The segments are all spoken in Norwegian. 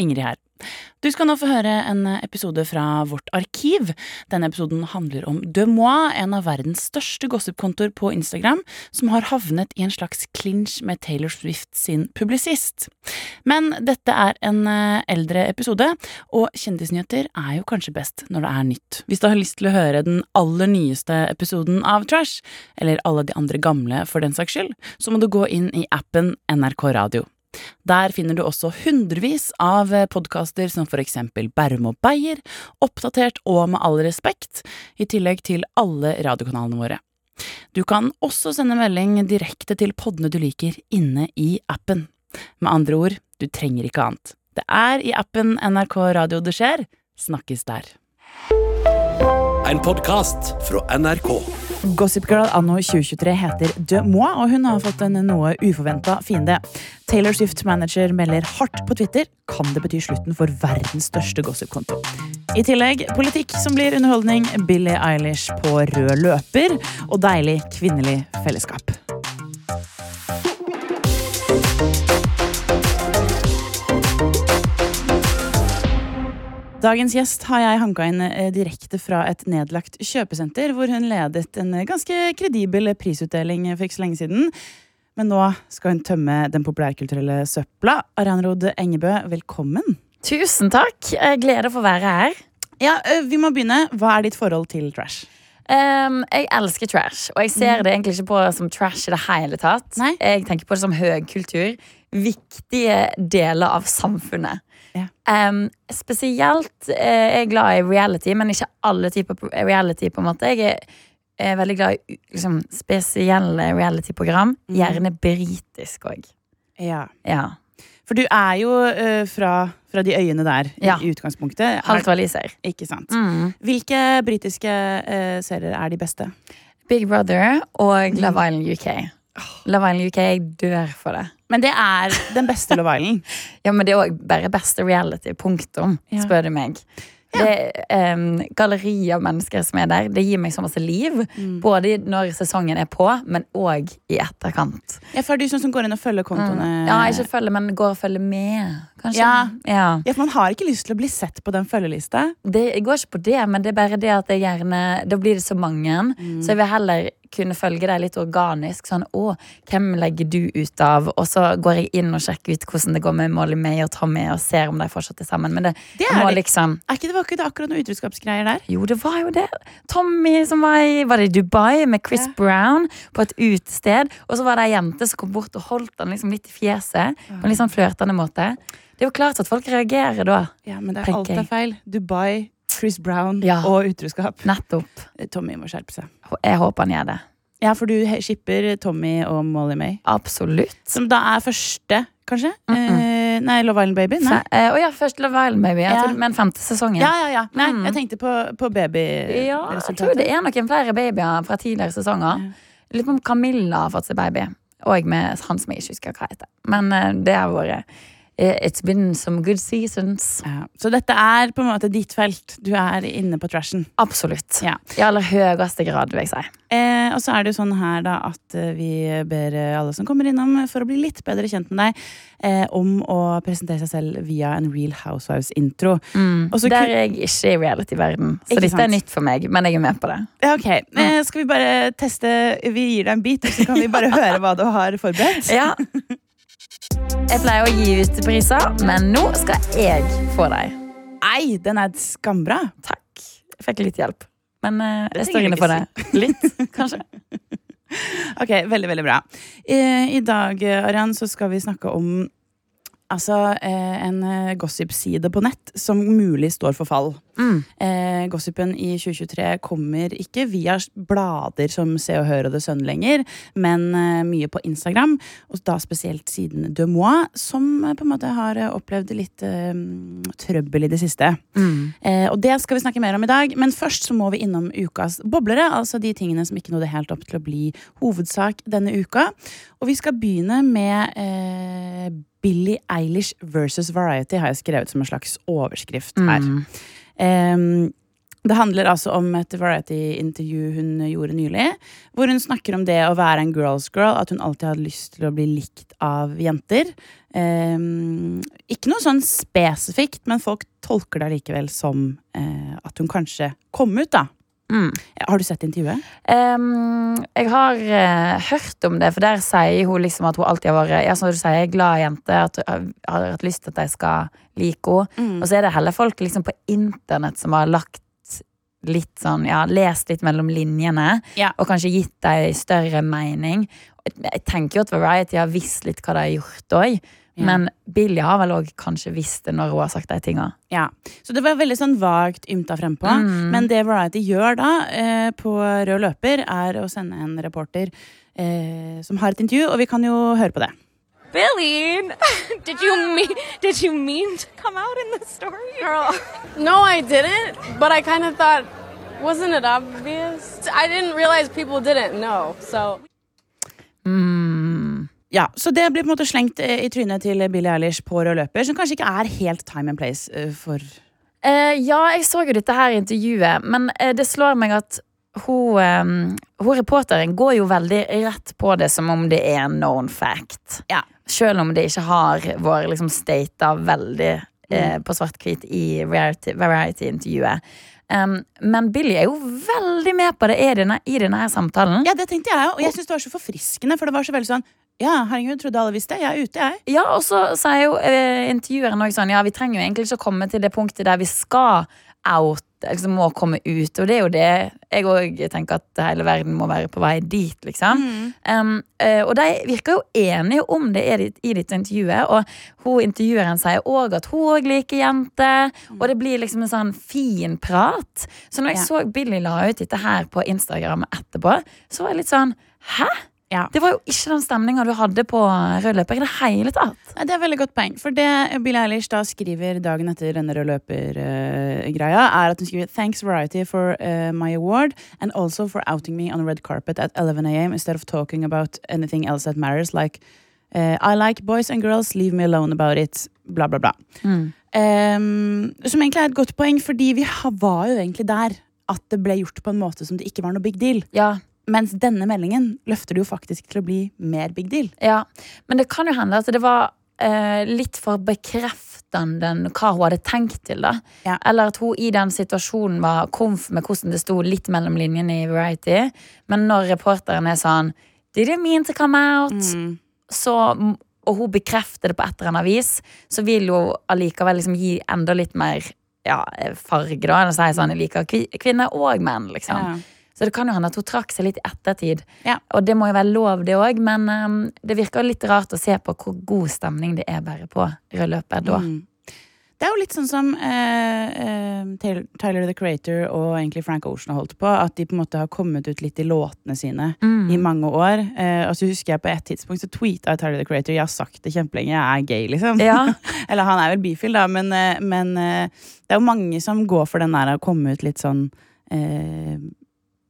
Ingrid her. Du skal nå få høre en episode fra vårt arkiv. Denne episoden handler om De Moi, en av verdens største gossipkontoer på Instagram, som har havnet i en slags clinch med Taylor Swift sin publisist. Men dette er en eh, eldre episode, og kjendisnyheter er jo kanskje best når det er nytt. Hvis du har lyst til å høre den aller nyeste episoden av Trash, eller alle de andre gamle for den saks skyld, så må du gå inn i appen NRK Radio. Der finner du også hundrevis av podkaster som for eksempel Bærum og Beyer, Oppdatert og Med all respekt, i tillegg til alle radiokanalene våre. Du kan også sende melding direkte til poddene du liker inne i appen. Med andre ord, du trenger ikke annet. Det er i appen NRK Radio det skjer. Snakkes der. En podkast fra NRK. Gossip Girl anno 2023 heter De Moi, og hun har fått en noe uforventa fiende. Taylor Swift-manager melder hardt på Twitter kan det bety slutten for verdens største gossipkonto. I tillegg politikk som blir underholdning, Billie Eilish på rød løper og deilig kvinnelig fellesskap. Dagens gjest har jeg hanka inn eh, direkte fra et nedlagt kjøpesenter, hvor hun ledet en eh, ganske kredibel prisutdeling for ikke så lenge siden. Men nå skal hun tømme den populærkulturelle søpla. Arianrod Engebø, velkommen. Tusen takk. Gleder for å være her. Ja, eh, Vi må begynne. Hva er ditt forhold til trash? Um, jeg elsker trash, og jeg ser det egentlig ikke på som trash i det hele tatt. Nei. Jeg tenker på det som høykultur. Viktige deler av samfunnet. Ja. Um, spesielt er jeg glad i reality, men ikke alle typer reality. på en måte Jeg er, er veldig glad i liksom, spesielle reality-program. Mhm. Gjerne britisk òg. Ja. Ja. For du er jo uh, fra, fra de øyene der i, Ja. i utgangspunktet. Halvt waliser. Ikke sant? Mm. Hvilke britiske uh, serier er de beste? Big Brother og Love Island UK. Love Island UK, jeg dør for det. Men det er den beste Love Island. Ja, men det er òg bare beste reality. Punktum, Ja. spør du meg. Det er um, galleri av mennesker som er der. Det gir meg så masse liv. Mm. Både når sesongen er på, men òg i etterkant. Ja, for er du sånn som går inn og følger kontoene? Mm. Ja, ikke følger, men går og følger med. Kanskje. Ja. ja. Ja, for Man har ikke lyst til å bli sett på den følgelista. Det går ikke på det, men det er bare det at jeg gjerne Da blir det så mange. Mm. Så jeg vil heller kunne følge deg litt organisk. Sånn, å, hvem legger du ut av? Og så går jeg inn og sjekker ut hvordan det går med Molly May og Tommy, og ser om de fortsatt er sammen. Men det, Det må er det. liksom Er ikke det, var ikke det akkurat noen utroskapsgreier der? Jo, det var jo det. Tommy som var i Var det i Dubai med Chris Ja. Brown på et utested. Og så var det ei jente som kom bort og holdt han liksom litt i fjeset. På en litt sånn flørtende måte. Det er jo klart at folk reagerer da. Ja, men det er alt er feil. Dubai, Chris Brown Ja. og utroskap. Nettopp. Tommy må skjerpe seg. Jeg håper han gjør det. Ja, for du shipper Tommy og Molly May. Absolutt. Som da er første, kanskje? Mm-mm. eh, nei, Love Island Baby? Nei. Fe- eh, oh ja, først Love Island Baby. Jeg Ja. tror, men femte sesongen. Ja, ja, ja. Nei, Mm. jeg tenkte på, på baby Ja, jeg tror det er noen flere babyer fra tidligere sesonger. Litt om Camilla har fått seg baby. Og med han som jeg ikke husker hva heter. Men eh, det har vært eh, It's been some good seasons. Ja. Så dette er på en måte ditt felt. Du er inne på trashen. Absolutt. Ja. I aller høyeste grad, vil jeg si. Eh, og så er det jo sånn her da at eh, vi ber eh, alle som kommer innom for å bli litt bedre kjent med deg, eh, om å presentere seg selv via en Real Housewives-intro. Mm. Der er jeg ikke i reality-verden, så dette er nytt for meg. Men jeg er med på det. Ja, Ok, eh, Skal vi bare teste Vi gir deg en bit, så kan vi bare høre hva du har forberedt. Ja. Jeg pleier å gi ut priser, men nå skal jeg få deg. Nei, den er skambra. Takk. Jeg fikk litt hjelp. Men eh, jeg står inne for det. Litt, kanskje. Ok, veldig, veldig bra. I, I dag, eh, Arian, så skal vi snakke om Altså eh, en gossipside gossip-side på nett som mulig står for fall. Mm. Eh, gossipen i 2023 kommer ikke via blader som Se og Hør og The Sun lenger, men eh, mye på Instagram, og da spesielt siden De Moi, som eh, på en måte har eh, opplevd litt eh, trøbbel i det siste. Mm. Eh, og det skal vi snakke mer om i dag, men først så må vi innom ukas boblere. Altså de tingene som ikke nådde helt opp til å bli hovedsak denne uka. Og vi skal begynne med eh, Billie Eilish versus Variety, har jeg skrevet som en slags overskrift her. Mm. Det handler altså om et Variety-intervju hun gjorde nylig, hvor hun snakker om det å være en girls girl, at hun alltid hadde lyst til å bli likt av jenter. Ikke noe sånn spesifikt, men folk tolker det allikevel som eh, at hun kanskje kom ut, da. Mm. Har du sett intervjuet? Um, jeg har uh, hørt om det, for der sier hun liksom at hun alltid har vært ja, som du sier, glad jente. At hun har hatt lyst til at de skal like henne. Og så er det heller folk liksom på internett som har lagt litt sånn, ja, lest litt mellom linjene. Ja. Og kanskje gitt dem større mening. Jeg tenker jo at Variety har visst litt hva de har gjort òg. Ja. Men Billie har vel òg kanskje visst det når hun har sagt de tinga. Ja, Så det var veldig sånn vagt ymta frempå. Men det Variety gjør da, eh, på rød løper, er å sende en reporter eh, som har et intervju, og vi kan jo høre på det. Billy, did you mean did you mean to come out in the story? Girl, no, I didn't. But I kind of thought, wasn't it obvious? I didn't realize people didn't know. So Ja, Så det blir på en måte slengt eh, i trynet til Billie Eilish på rød løper, som kanskje ikke er helt time and place eh, for uh, ja, jeg så jo dette her intervjuet, men uh, det slår meg at hun, um, hun reporteren går jo veldig rett på det som om det er en known fact. Ja. Selv om det ikke har vært liksom stata veldig eh, på svart-hvit i Variety- Variety-intervjuet. Um, men Billy er jo veldig med på det i denne, i denne her samtalen. Ja, det tenkte jeg og jeg syns det var så forfriskende, for det var så veldig sånn Ja, herregud, trodde alle visste. Jeg er ute, jeg. Ja, og så sier jo eh, intervjueren òg sånn Ja, vi trenger jo egentlig ikke å komme til det punktet der vi skal out, liksom må komme ut. Og det er jo det jeg òg tenker at hele verden må være på vei dit, liksom. Um, uh, og de virker jo enige om det i i ditt intervjuet. Og hun intervjueren sier òg at hun òg liker jenter. Og det blir liksom en sånn fin prat. Så når jeg Ja. så Billy la ut dette her på Instagram etterpå, så var jeg litt sånn Hæ? Ja. Det var jo ikke den stemninga du hadde på rød løper i det hele tatt. Nei, Det er veldig godt poeng. For det Billie Eilish da skriver dagen etter denne rød løper-greia, er at hun skriver Thanks Variety for uh, my award, and also for outing me on red carpet at 11 a.m. instead of talking about anything else that matters, like uh, I like boys and girls, leave me alone about it, bla, bla, bla. Um, som egentlig er et godt poeng, fordi vi var jo egentlig der at det ble gjort på en måte som det ikke var noe big deal. Ja, Mens denne meldingen løfter det jo faktisk til å bli mer big deal. ja. Men det kan jo hende at det var eh, litt for bekreftende hva hun hadde tenkt til. da Ja. Eller at hun i den situasjonen var komf med hvordan det sto litt mellom linjene i Variety. Men når reporteren er sånn Did you mean to come out? Mm. Så, og hun bekrefter det på et eller annet vis, så vil hun allikevel liksom gi enda litt mer ja, farge. da Eller si sånn Jeg liker kvi- kvinner og menn, liksom. Ja. Så det kan jo hende at hun trakk seg litt i ettertid. Ja. Og det må jo være lov, det òg, men um, det virker litt rart å se på hvor god stemning det er bare på rød løper da. Mm. Det er jo litt sånn som eh, eh, Tyler the Creator og egentlig Frank Ocean har holdt på. At de på en måte har kommet ut litt i låtene sine Mm. i mange år. Eh, og så husker jeg på et tidspunkt så tweeta Tyler the Creator Jeg har sagt det kjempelenge, jeg er gay, liksom. Ja. Eller han er vel bifil, da, men, eh, men eh, det er jo mange som går for den der å komme ut litt sånn eh,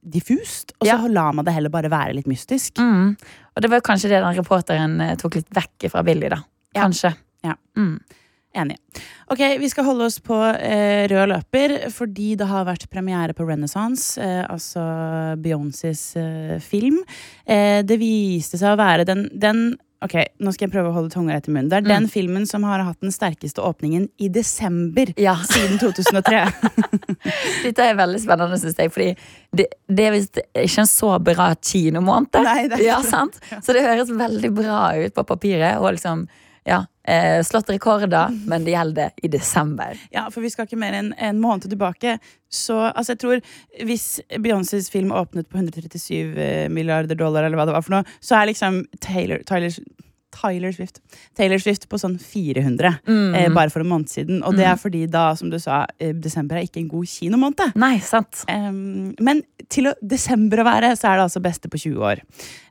diffust. Og så Ja. lar man det heller bare være litt mystisk. Mm. Og det var kanskje det den reporteren eh, tok litt vekk fra Billy, da. Ja. Kanskje. Ja. Mm. Enig. Ok, Vi skal holde oss på eh, rød løper fordi det har vært premiere på Renaissance, eh, altså Beyoncés eh, film. Eh, det viste seg å være den, den Ok, nå skal jeg prøve å holde tunga rett i munnen. Det er den filmen som har hatt den sterkeste åpningen i desember Ja. siden 2003. Dette er veldig spennende, syns jeg, fordi det, det er visst ikke en så bra kinomåned. Nei, det ja, sant? Så det høres veldig bra ut på papiret. Og liksom, ja, eh, slått rekorder, men det gjelder i desember. ja, For vi skal ikke mer enn en måned tilbake. Så altså, jeg tror hvis Beyoncés film åpnet på 137 eh, milliarder dollar, eller hva det var for noe, så er liksom Taylor, Tyler, Tyler Swift Taylor Swift på sånn 400 eh, bare for en måned siden. Og det er fordi da, som du sa, eh, desember er ikke en god kinomåned. Nei, sant? Um, men til å desember å være, så er det altså beste på 20 år.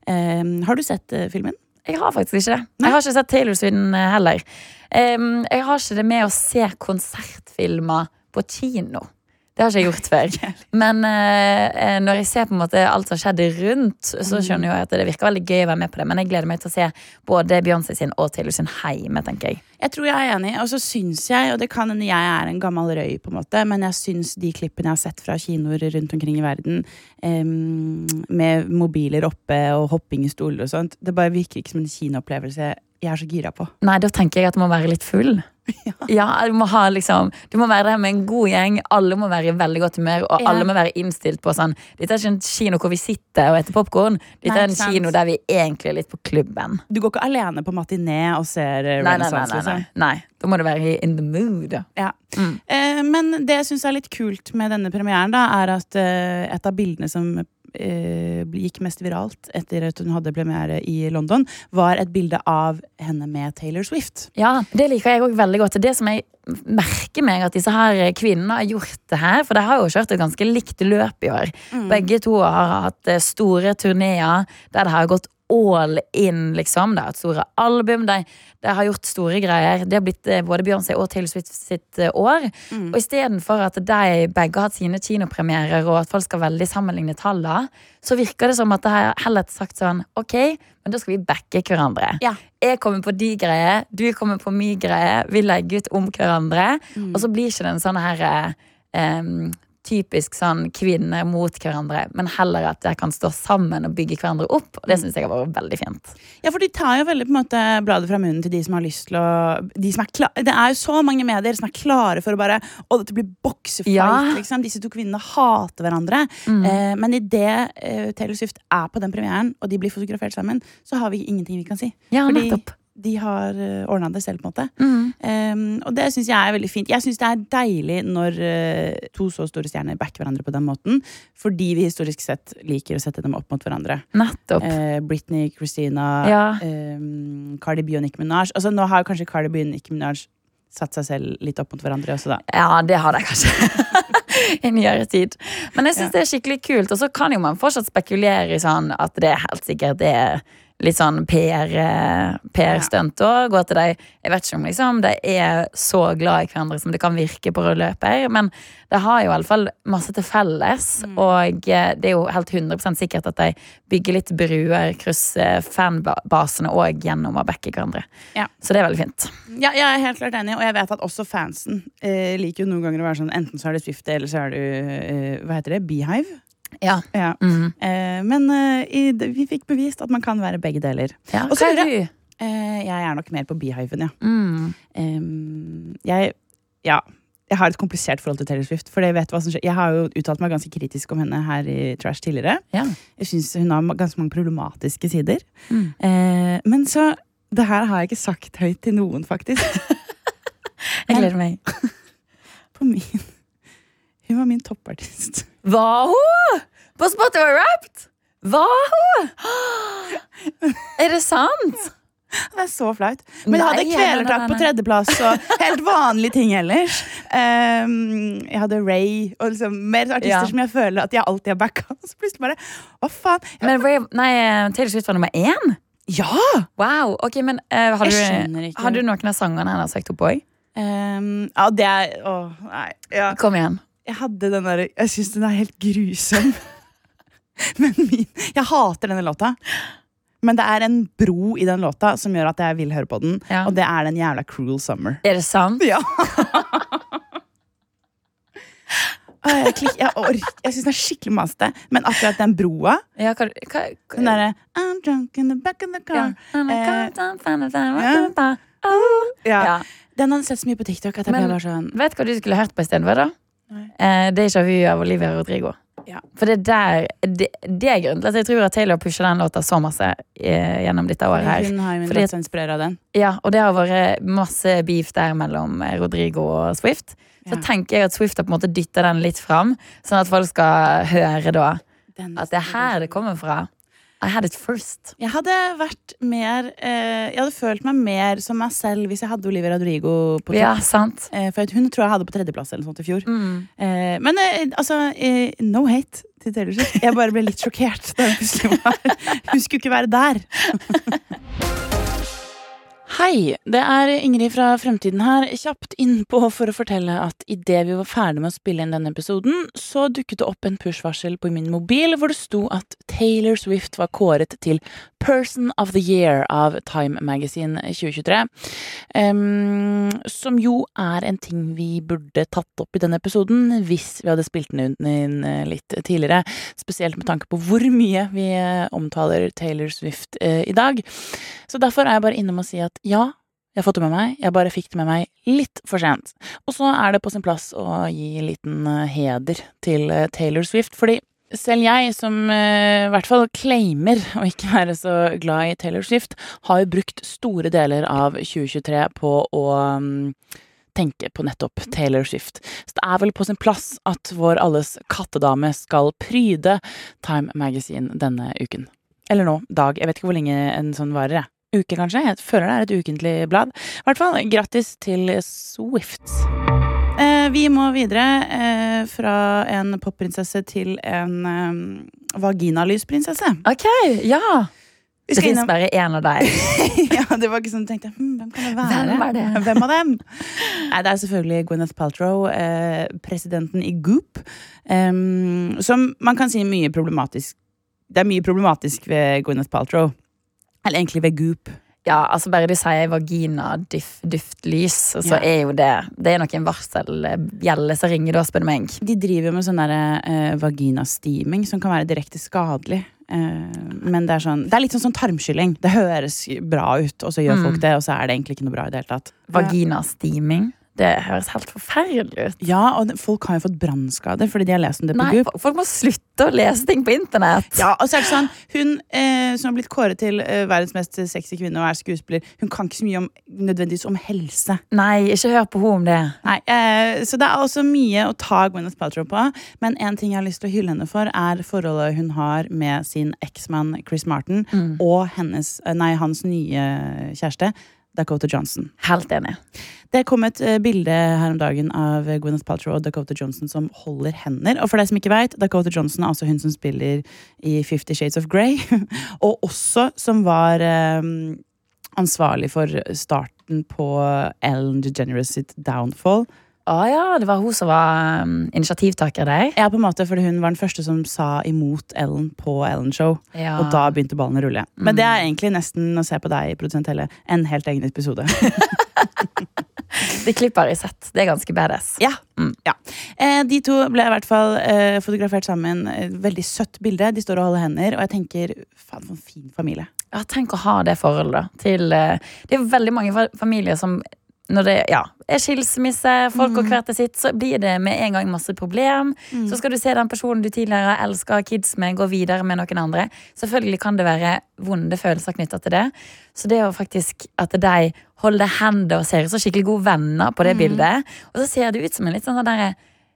Um, har du sett uh, filmen? Jeg har faktisk ikke det. Nei. Jeg har ikke sett Taylor Sweden eh, heller. Um, jeg har ikke det med å se konsertfilmer på kino. Det har ikke jeg gjort før. Men eh, eh, når jeg ser på en måte alt som skjedde rundt, så skjønner jeg at det virker veldig gøy å være med på det. Men jeg gleder meg til å se både Beyoncé sin og Taylor sin hjemme, tenker jeg. Jeg tror jeg er enig, og så syns jeg, og det kan hende jeg er en gammel røy, på en måte, men jeg syns de klippene jeg har sett fra kinoer rundt omkring i verden, em, med mobiler oppe og hopping i stoler og sånt, det bare virker ikke som en kinoopplevelse jeg er så gira på. Nei, da tenker jeg at det må være litt full. Ja, du må ha liksom Du må være der med en god gjeng. Alle må være i veldig godt humør, og Ja. alle må være innstilt på sånn Dette er ikke en kino hvor vi sitter og spiser popkorn. Dette er en sant. kino der vi egentlig er litt på klubben. Du går ikke alene på matiné og ser renessanse? Nei, nei, nei, nei, liksom. nei. nei. Da må du være in the mood. Ja. Mm. Eh, men det jeg syns er litt kult med denne premieren, da, er at eh, et av bildene som eh, gikk mest viralt etter at hun hadde premiere i London, var et bilde av henne med Taylor Swift. Ja, det liker jeg òg veldig godt. Det som jeg merker meg at disse her kvinnene har gjort det her, for de har jo kjørt et ganske likt løp i år. Begge to har hatt eh, store turneer der det har gått all in, liksom. Det er et store album, de, de har gjort store greier. Det har blitt eh, både Beyoncé og Taylor Swift sitt år. år. Og istedenfor at de begge har hatt sine kinopremierer, og at folk skal veldig sammenligne tallene, så virker det som at de har heller sagt sånn Ok, men da skal vi backe hverandre. Ja. Jeg kommer på de greier, du kommer på min greie. Vi legger ut om hverandre. Og så blir ikke det en sånn her eh, em, typisk sånn kvinner mot hverandre, men heller at de kan stå sammen og bygge hverandre opp. Og det syns jeg har vært veldig fint. Ja, for de tar jo veldig på en måte bladet fra munnen til de som har lyst til å de som er kla- Det er jo så mange medier som er klare for å bare Å, dette blir boksefight, Ja. liksom. Disse to kvinnene hater hverandre. Eh, men idet eh, Taylor Swift er på den premieren, og de blir fotografert sammen, så har vi ingenting vi kan si. Ja, Fordi nettopp. De har uh, ordna det selv, på en måte. Mm. Um, og det syns jeg er veldig fint. Jeg syns det er deilig når uh, to så store stjerner backer hverandre på den måten, fordi vi historisk sett liker å sette dem opp mot hverandre. Nettopp. Uh, Britney, Christina, Ja. um, Cardi B og Nicki Minaj. Altså, nå har kanskje Cardi B og Nicki Minaj satt seg selv litt opp mot hverandre også, da. Ja, det har de kanskje. I nyere tid. Men jeg syns det er skikkelig kult. Og så kan jo man fortsatt spekulere i sånn at det er helt sikkert det er litt sånn PR-stunt òg. Og at de Jeg vet ikke om liksom, de er så glad i hverandre som det kan virke på rød løper. Men de har jo i alle fall masse til felles. Og eh, det er jo helt 100% sikkert at de bygger litt bruer, krysser fanbasene òg gjennom å backe hverandre. Ja. Så det er veldig fint. Ja, jeg er helt klart enig, og jeg vet at også fansen eh, liker jo noen ganger å være sånn enten så er det Swifty, eller så er du eh, Hva heter det? Beehive? Ja. Ja. Mm. Eh, men eh, i, vi fikk bevist at man kan være begge deler. ja. Og så er du? Eh, jeg er nok mer på Beehiven, ja. Mm. Eh, jeg, ja. Jeg har et komplisert forhold til Taylor Swift. For jeg, vet hva som skjer. jeg har jo uttalt meg ganske kritisk om henne her i Trash tidligere. Ja. Jeg syns hun har ganske mange problematiske sider. Mm. Eh, men så Det her har jeg ikke sagt høyt til noen, faktisk. Jeg gleder meg. På min Hun var min toppartist. Var hun? På Spotify Wrapped? Var hun? Er det sant? Det er så flaut. Men jeg hadde kvelertak på tredjeplass og helt vanlige ting ellers. Um, jeg hadde Ray og liksom mer artister Ja. som jeg føler at jeg alltid har backa. Så plutselig bare Hva faen? Jeg, Men Ray, nei, Taylor Swift var nummer én? ja! Wow, ok, men uh, har, du, har du noen av sangene hennes søkt opp òg? Um, ja, det er Å, nei. Ja. Kom igjen. Jeg hadde den derre Jeg syns den er helt grusom. Men min Jeg hater denne låta. Men det er en bro i den låta som gjør at jeg vil høre på den, Ja. og det er den jævla Cruel Summer. Er det sant? Ja. Jeg, klikk, jeg, ork, jeg syns den er skikkelig masete, men akkurat den broa Ja, hva, hva, hva Den derre I'm drunk in the back of the car. ja. Den hadde sett så mye på TikTok at jeg Men- bare sånn Vet du hva du skulle hørt på istedenfor. Eh, Deja vu av Olivia Rodrigo. Ja. For det der det, det er grunnen til at jeg tror at Taylor pusher den låta så masse eh, gjennom dette året her. Hun har jo Fordi- latt seg inspirere av den. Ja, og det har vært masse beef der mellom eh, Rodrigo og Swift. Så Ja. tenker jeg at Swift har på en måte dytta den litt fram, sånn at folk skal høre da Den- at det er her det kommer fra. I had it first. Jeg hadde vært mer eh, Jeg hadde følt meg mer som meg selv hvis jeg hadde Olivia Rodrigo på topp. Ja, sant. Eh, for hun tror jeg hadde på tredjeplass eller noe sånt i fjor. Mm. Eh, men eh, altså, eh, no hate til Taylor Swift. Jeg bare ble litt sjokkert da hun plutselig var Hun skulle ikke være der. Hei, det er Ingrid fra Fremtiden her. Kjapt innpå for å fortelle at idet vi var ferdig med å spille inn denne episoden, så dukket det opp en push-varsel på min mobil hvor det sto at Taylor Swift var kåret til Person of the Year av Time Magazine 2023. Um, som jo er en ting vi burde tatt opp i denne episoden hvis vi hadde spilt den inn eh, litt tidligere. Spesielt med tanke på hvor mye vi eh, omtaler Taylor Swift uh, i dag. Så derfor er jeg bare innom og si at ja, jeg har fått det med meg, jeg bare fikk det med meg litt for sent. Og så er det på sin plass å gi en liten heder til Taylor Swift, fordi selv jeg, som eh, i hvert fall claimer å ikke være så glad i Taylor Swift, har jo brukt store deler av 2023 på å mm, tenke på nettopp Taylor Swift. Så det er vel på sin plass at vår alles kattedame skal pryde Time Magazine denne uken. Eller nå, dag. Jeg vet ikke hvor lenge en sånn varer, jeg. Uke, kanskje? Jeg føler det er et ukentlig blad. I hvert fall, grattis til Swift. Eh, vi må videre eh, fra en popprinsesse til en eh, vaginalysprinsesse. Ok, ja. Vi Det fins innom- bare én av deg. ja, det var ikke sånn, tenkte jeg, hm, hvem kan det være? Hvem er det? Hvem av dem? Nei, det er selvfølgelig Gwyneth Paltrow, eh, presidenten i Goop, Eh, som man kan si mye problematisk. Det er mye problematisk ved Gwyneth Paltrow. Eller egentlig ved Goop. Ja, altså Bare du sier vagina, dyff, duftlys, så Ja. er jo det Det er noen varselbjelle som ringer da, spør du meg. De driver jo med sånn der, eh, vaginasteaming som kan være direkte skadelig. Eh, men det er, sånn, det er litt sånn sånn tarmskylling. Det høres bra ut, og så gjør Mm. folk det, og så er det egentlig ikke noe bra i det hele tatt. Vaginasteaming. Det høres helt forferdelig ut. Ja, og folk har jo fått brannskader fordi de har lest om det på Nei, Goop. folk må slutte å lese ting på internett. Ja, og så er det sånn Hun eh, som har blitt kåret til eh, verdens mest sexy kvinne og er skuespiller, hun kan ikke så mye om, nødvendigvis om helse. Nei, ikke hør på henne om det. Nei, eh, Så det er også mye å ta Gwyneth Paltrow på. Men en ting jeg har lyst til å hylle henne for, er forholdet hun har med sin eksmann Chris Martin og hennes, eh, nei, hans nye kjæreste. Dakota Johnson. Helt enig. Det kom et eh, bilde her om dagen av Gwyneth Paltrow og Dakota Johnson som holder hender. Og for deg som ikke vet, Dakota Johnson er altså hun som spiller i Fifty Shades of Grey. og også som var eh, ansvarlig for starten på Ellen DeGeneres sitt Downfall. Å ja, det var hun som var um, initiativtaker der. Ja, på en måte, fordi Hun var den første som sa imot Ellen på Ellen Show. Ja. Og da begynte ballen å rulle. Men det er egentlig nesten å se på deg, produsent Helle, en helt egen episode. De klipper i sett. Det er ganske badass. Ja. ja. Eh, de to ble i hvert fall eh, fotografert sammen. Veldig søtt bilde. De står og holder hender, og jeg tenker faen, for en fin familie. Ja, tenk å ha det forholdet da, til eh, Det er veldig mange familier som når det ja, er skilsmisse, folk går hvert til sitt, så blir det med en gang masse problem. Så skal du se den personen du tidligere har elska kids med, gå videre med noen andre. Selvfølgelig kan det være vonde følelser knytta til det. Så det er jo faktisk at de holder hender og ser ut som skikkelig gode venner på det bildet. Og så ser det ut som en litt sånn derre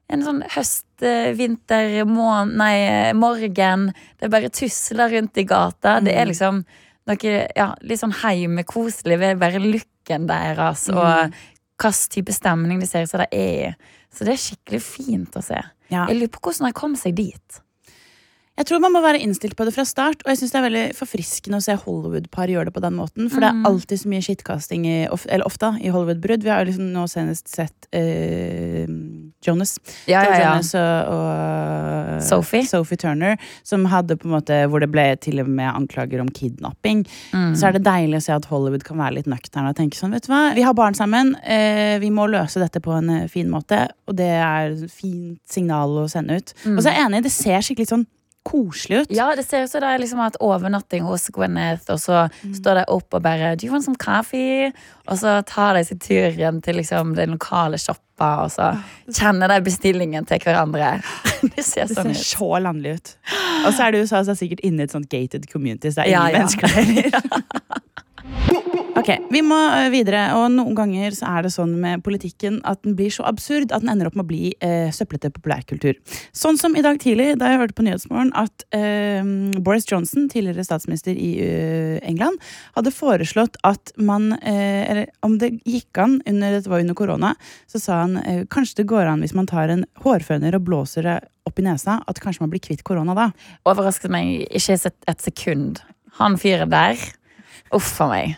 en sånn høst, eh, vinter, mån, nei, eh, morgen. Det bare tusler rundt i gata. Det er liksom noe ja, litt sånn heimekoselig ved bare looken deres og hvilken type stemning de ser ut som det er i. Så det er skikkelig fint å se. Ja. Jeg lurer på hvordan de kom seg dit. Jeg tror man må være innstilt på det fra start, og jeg synes det er veldig forfriskende å se Hollywood-par gjøre det på den måten. For det Mm. er alltid så mye skittkasting, i, eller ofte, i Hollywood-brudd. Vi har jo liksom nå senest sett eh, Jonas. Ja, ja, ja. Jonas og, og Sophie. Sophie Turner, som hadde på en måte hvor det ble til og med anklager om kidnapping. Mm. Så er det deilig å se at Hollywood kan være litt nøkterne og tenke sånn, vet du hva, vi har barn sammen, eh, vi må løse dette på en eh, fin måte, og det er fint signal å sende ut. Og så er jeg enig, det ser skikkelig sånn koselig ut. Ja, det ser ut som de liksom har hatt overnatting hos Gwyneth, og så står de opp og bare Do you want some coffee? Og så tar de sin tur igjen til liksom den lokale shoppa, og så kjenner de bestillingen til hverandre. Det ser Det sånn ser ut. så landlig ut. Og så er det USA, så er det sikkert inne i et sånt gated community, så det er Ja, ingen ja. mennesker der. Ok, Vi må øh, videre, og noen ganger så er det sånn med politikken at den blir så absurd at den ender opp med å bli eh, søplete populærkultur. Sånn som i dag tidlig, da jeg hørte på Nyhetsmorgen at eh, Boris Johnson, tidligere statsminister i uh, England, hadde foreslått at man eh, Eller om det gikk an, under, dette var under korona, så sa han eh, kanskje det går an hvis man tar en hårføner og blåser det opp i nesa, at kanskje man blir kvitt korona da. Overrasket meg ikke et sekund. Han fyren der. Uff a meg.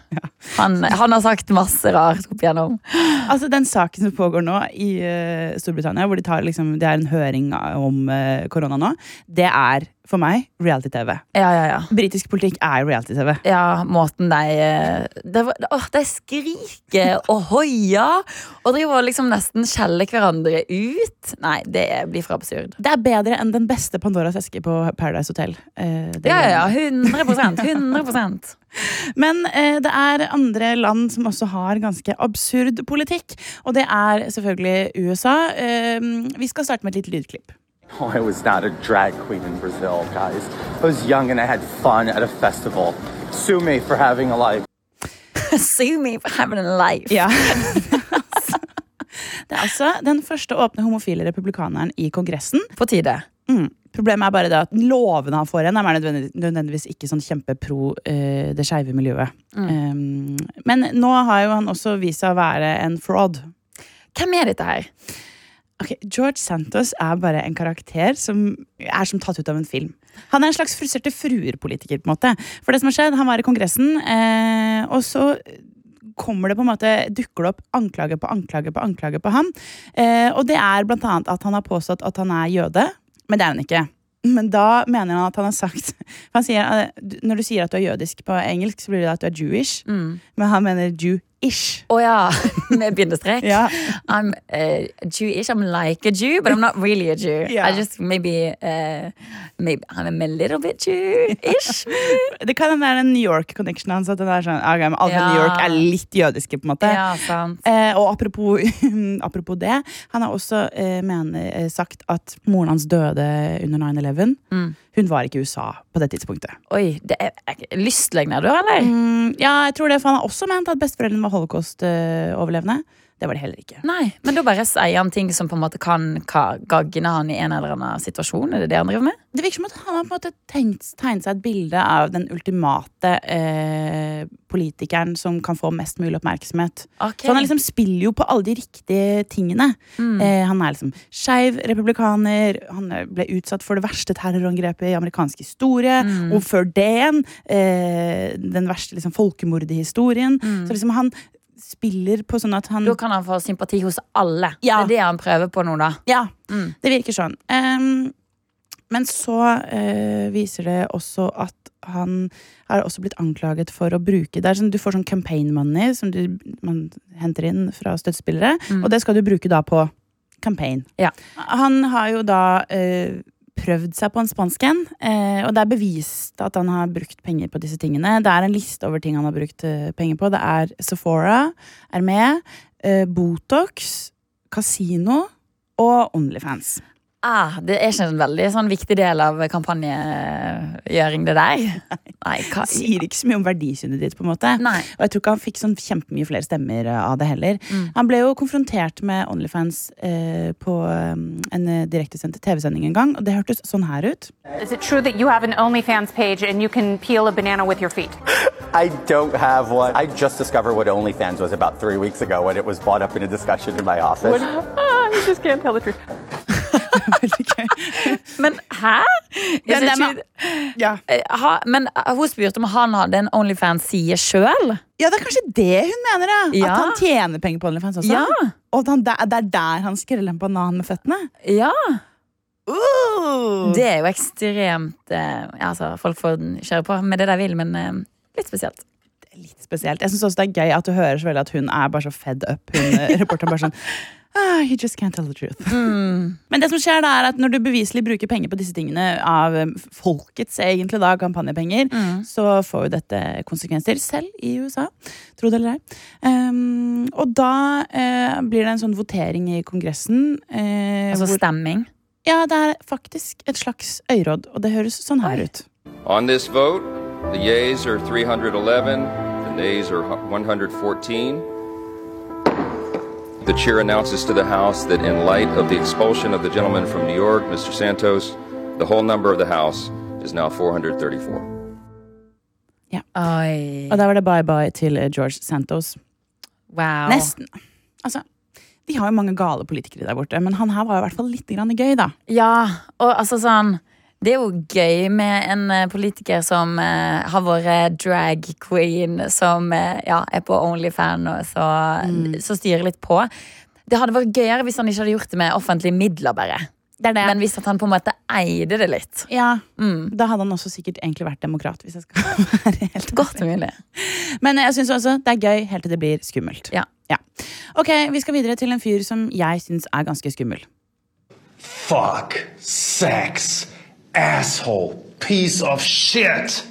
Han, han har sagt masse rart opp igjennom. Altså Den saken som pågår nå i uh, Storbritannia, hvor de tar liksom, det er en høring om uh, korona nå, det er for meg reality-TV. Ja, ja, ja. Britisk politikk er reality-TV. Ja, måten de eh, det var, åh, De skriker og hoier og driver liksom nesten skjeller hverandre ut. Nei, det blir for absurd. Det er bedre enn den beste Pandoras eske på Paradise Hotel. Eh, Ja, gjør ja, 100% 100% Men eh, det er andre land som også har ganske absurd politikk, og det er selvfølgelig USA. Eh, vi skal starte med et lite lydklipp. Oh, I was not a drag queen in Brazil, guys. I was young and I had fun at a festival. Sue me for having a life. Sue me for having a life. Ja. det er altså den første åpne homofile republikaneren i Kongressen. På tide. Mm. Problemet er bare det at lovene han får igjen, er nødvendigvis, ikke sånn kjempepro uh, det skeive miljøet. Um, men nå har jo han også vist seg å være en fraud. Hvem er dette her? Ok, George Santos er bare en karakter som er som tatt ut av en film. Han er en slags frustrerte fruer-politiker. på en måte. For det som har skjedd, Han var i Kongressen, eh, og så kommer det på en måte, dukker det opp anklage på anklage på anklage på han. Eh, og det er blant annet at han har påstått at han er jøde, men det er han ikke. Men da mener han at han har sagt han sier, eh, Når du sier at du er jødisk på engelsk, så blir det at du er Jewish. Men han mener Jew-ish. Å ja, med bindestrek. yeah. I'm uh, Jewish. I'm like a Jew, but I'm not really a Jew. Yeah. I just maybe uh, maybe I'm a little bit Jewish. Det kan hende det er den New York-connectionen hans. At den er sånn, alle Ja. New York er litt jødiske, på en måte. ja, sant. Eh, og apropos, apropos det, han har også eh, mener, eh, sagt at moren hans døde under 9-11. Mm. Hun var ikke i USA på det tidspunktet. Oi, det er, er lystløgner, du, eller? Mm, ja, jeg tror det, for Han har også ment at besteforeldrene var holocaust-overlevende. Det var det heller ikke. Nei, men da bare sier han ting som på en måte kan ka- gagne han i en eller annen situasjon. Er det det han driver med? Det virker som at han har på en måte tenkt, tegnet seg et bilde av den ultimate eh, politikeren som kan få mest mulig oppmerksomhet. Okay. Så han liksom spiller jo på alle de riktige tingene. Eh, han er liksom skeiv republikaner. Han eh, ble utsatt for det verste terrorangrepet i amerikansk historie. Og før det igjen eh, den verste liksom, folkemordet i historien. Så liksom han spiller på sånn at han Da kan han få sympati hos alle. Ja. Det er det han prøver på nå, da. Ja, Mm. det virker sånn. Um, men så uh, viser det også at han har også blitt anklaget for å bruke Det er sånn, Du får sånn campaign money som du, man henter inn fra støttespillere, og det skal du bruke da på campaign. Ja. Han har jo da eh, prøvd seg på en spansk en, eh, og det er bevist at han har brukt penger på disse tingene. Det er en liste over ting han har brukt eh, penger på. Det er Sephora, er med, eh, Botox, kasino og Onlyfans. Ah, det er ikke en veldig sånn viktig del av kampanjegjøring, det der. Nei, hva Det sier ikke så mye om verdisynet ditt, på en måte. Nei. Og jeg tror ikke han fikk sånn kjempemye flere stemmer eh, av det heller. Han ble jo konfrontert med Onlyfans eh, på eh, en eh, direktesendt TV-sending en gang, og det hørtes sånn her ut. Is it true that you have an OnlyFans page and you can peel a banana with your feet? I don't have one. I just discovered what OnlyFans was about three weeks ago when it was brought up in a discussion in my office. Ah, you just can't tell the truth. Veldig gøy. Men hæ? Men med- Ja. Eh, ha, men eh, hun spurte om han hadde en Onlyfans-side sjøl. ja, det er kanskje det hun mener, ja. At han tjener penger på Onlyfans også. Ja. Og han, det er- er der han skreller en banan med føttene. Ja. Uh! Det er jo ekstremt eh, altså, Folk får kjøre på med det de vil, men eh, litt spesielt. litt spesielt. Jeg synes også det er gøy at du hører så veldig at hun er bare så fed up. Hun, eh, reporteren bare sånn ah, You just can't tell the truth. Men det som skjer da er at når du beviselig bruker penger på disse tingene av eh, folkets egentlig da, kampanjepenger, så får jo dette konsekvenser selv i USA. Tro det eller ei. Um, og da uh, blir det en sånn votering i Kongressen. Uh, Altså hvor, stemming. ja, det er faktisk et slags øyråd, og det høres sånn her ut. On this vote, the yeas are 311, the nays are 114. The chair announces to the House that in light of the expulsion of the gentleman from New York, Mr. Santos, the whole number of the House is now 434. Oi. Og da var det bye-bye til eh, George Santos. Wow. Nesten. Altså, de har jo mange gale politikere der borte, men han her var jo i hvert fall litt grann gøy, da. Ja, og altså sånn Det er jo gøy med en eh, politiker som eh, har vært drag queen, som eh, ja, er på Onlyfan og så, så styrer litt på. Det hadde vært gøyere hvis han ikke hadde gjort det med offentlige midler, bare. Det er det. Men hvis at han på en måte eide det litt. ja, Mm. Da hadde han også sikkert egentlig vært demokrat. Hvis jeg skal være helt Godt mulig. Men jeg syns også det er gøy helt til det blir skummelt. Ja. Ok, Vi skal videre til en fyr som jeg syns er ganske skummel. Fuck, sex, asshole, piece of shit.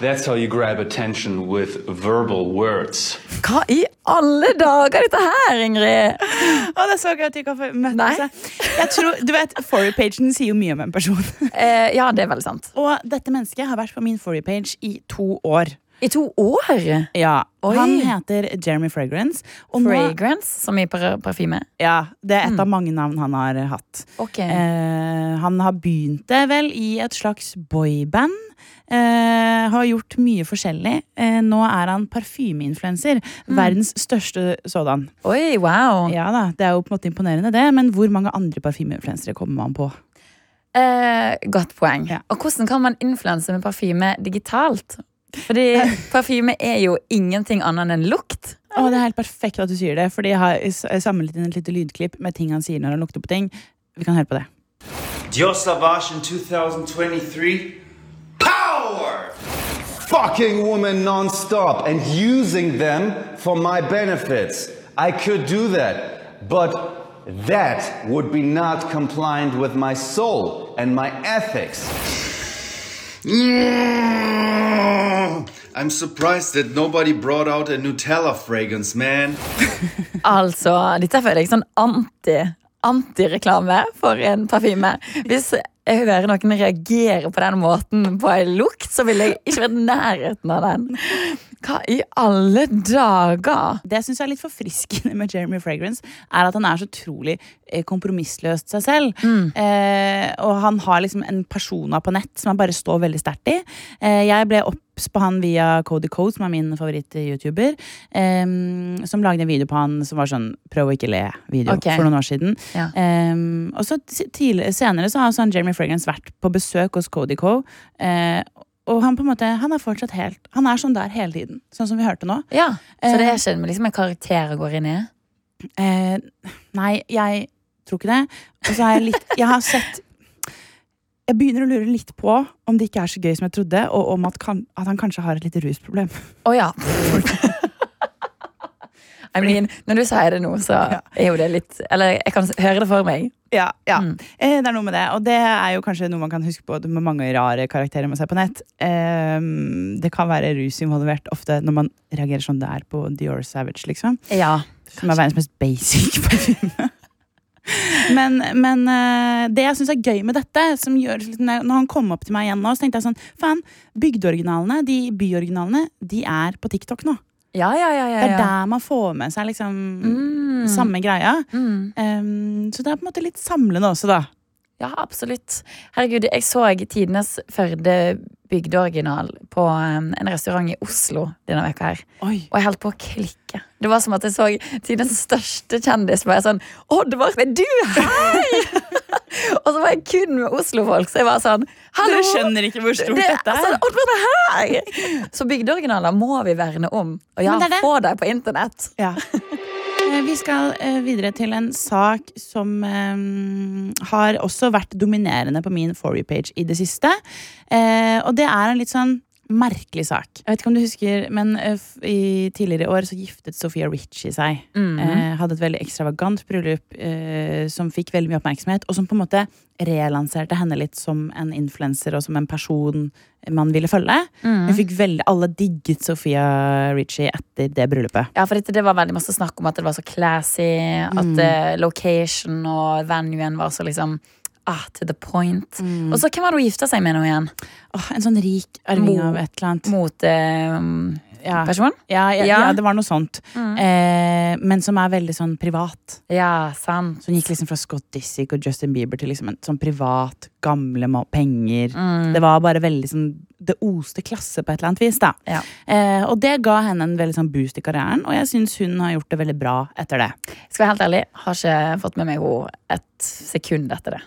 That's how you grab attention with verbal words. Hva i alle dager er dette her, Ingrid? Å, det er så gøy at de ikke har møtt Nei. seg. Jeg tror, du vet, Forrige-pagen sier jo mye om en person. Eh, ja, det er veldig sant. Og dette mennesket har vært på min Forrige-page i to år. I to år? Ja, Oi. Han heter Jeremy Fragrance. Og nå, Fragrance, som i par parfyme. ja, det er et av mange navn han har hatt. Ok. Eh, han har begynt det vel i et slags boyband. Eh, har gjort mye forskjellig. Eh, nå er han parfymeinfluenser. Verdens største sådan. Oi, wow. Ja da, Det er jo på en måte imponerende, det, men hvor mange andre parfymeinfluensere kommer man på? Eh, godt poeng. Ja. Og hvordan kan man influense med parfyme digitalt? Fordi parfyme er jo ingenting annet enn lukt. Å, Det er helt perfekt at du sier det, Fordi jeg har samlet inn et lite lydklipp med ting han sier når han lukter på ting. Vi kan høre på det. Dior Savage in 2023. Power! Fucking women non-stop and using them for my benefits. I could do that, but that would be not compliant with my soul and my ethics. I'm surprised that nobody brought out a Nutella fragrance, man. Altså, dette føler jeg sånn anti antireklame for en parfyme. Hvis jeg hører noen reagere på den måten på en lukt, så vil jeg ikke være i nærheten av den. Hva i alle dager? Det jeg syns er litt forfriskende med Jeremy Fragrance, er at han er så utrolig eh, kompromissløst seg selv. Eh, og han har liksom en persona på nett som han bare står veldig sterkt i. Eh, jeg ble obs på han via Cody Code, som er min favoritt-youtuber. Eh, som lagde en video på han som var sånn prøv å ikke le-video okay. for noen år siden. Ja. Eh, og så senere så har han Jeremy Fragrance vært på besøk hos Cody Co. Og han på en måte, han er fortsatt helt Han er sånn der hele tiden, sånn som vi hørte nå. Ja, Så det Eh, er ikke liksom en karakter går inn i? Eh, nei, jeg tror ikke det. Og så har jeg litt Jeg har sett Jeg begynner å lure litt på om det ikke er så gøy som jeg trodde, og om at, kan, at han kanskje har et lite rusproblem. Å ja. I mean, når du sier det nå, så er jo det litt Eller jeg kan høre det for meg. Ja, ja. Mm. Eh, det er noe med det. Og det er jo kanskje noe man kan huske på med mange rare karakterer man ser på nett. Eh, det kan være rus involvert ofte når man reagerer sånn det er på Dior Savage, liksom. Ja. Som er verdens mest basic parfyme. Men, men eh, det jeg syns er gøy med dette, som gjør, når han kom opp til meg igjen nå, så tenkte jeg sånn Faen, bygdeoriginalene, de byoriginalene, de er på TikTok nå. Ja, ja, ja. ja, Det er der man får med seg liksom Mm. samme greia. Mm. Um, så det er på en måte litt samlende også, da. Ja, absolutt. Herregud, jeg så tidenes Førde bygdeoriginal på um, en restaurant i Oslo denne veka her. Oi. Og jeg holdt på å klikke. Det var som at jeg så tidenes største kjendis. Bare sånn Oddvar, er du Hei! og så var jeg kun med Oslo-folk, så jeg var sånn Hallo! Dere skjønner ikke hvor stort Det, dette altså, er. Oddvar er her! Så bygdeoriginaler må vi verne om. Og ja, det det. få dem på internett. Ja. Eh, Vi skal eh, videre til en sak som eh, har også vært dominerende på min For you-page i det siste. Og det er en litt sånn merkelig sak. Jeg vet ikke om du husker, men eh, i tidligere år så giftet Sophia Richie seg. Mhm. Eh, hadde et veldig ekstravagant bryllup eh, som fikk veldig mye oppmerksomhet, og som på en måte relanserte henne litt som en influenser og som en person man ville følge. Mm. Hun fikk veldig, Alle digget Sophia Richie etter det bryllupet. Ja, for etter det var veldig masse snakk om at det var så classy, at eh, location og venuen var så liksom ah, to the point. Og så hvem var det hun gifta seg med nå igjen? Oh, en sånn rik arving av et eller annet. Ja. personen? Ja, ja, Ja. ja, det var noe sånt. Eh, men som er veldig sånn privat. Ja, sant. Så hun gikk liksom fra Scott Disick og Justin Bieber til liksom en sånn privat, gamle penger. Mm. Det var bare veldig sånn Det oste klasse på et eller annet vis, da. Ja. Eh, og det ga henne en veldig sånn boost i karrieren, og jeg syns hun har gjort det veldig bra etter det. Skal være helt ærlig, har ikke fått med meg henne et sekund etter det.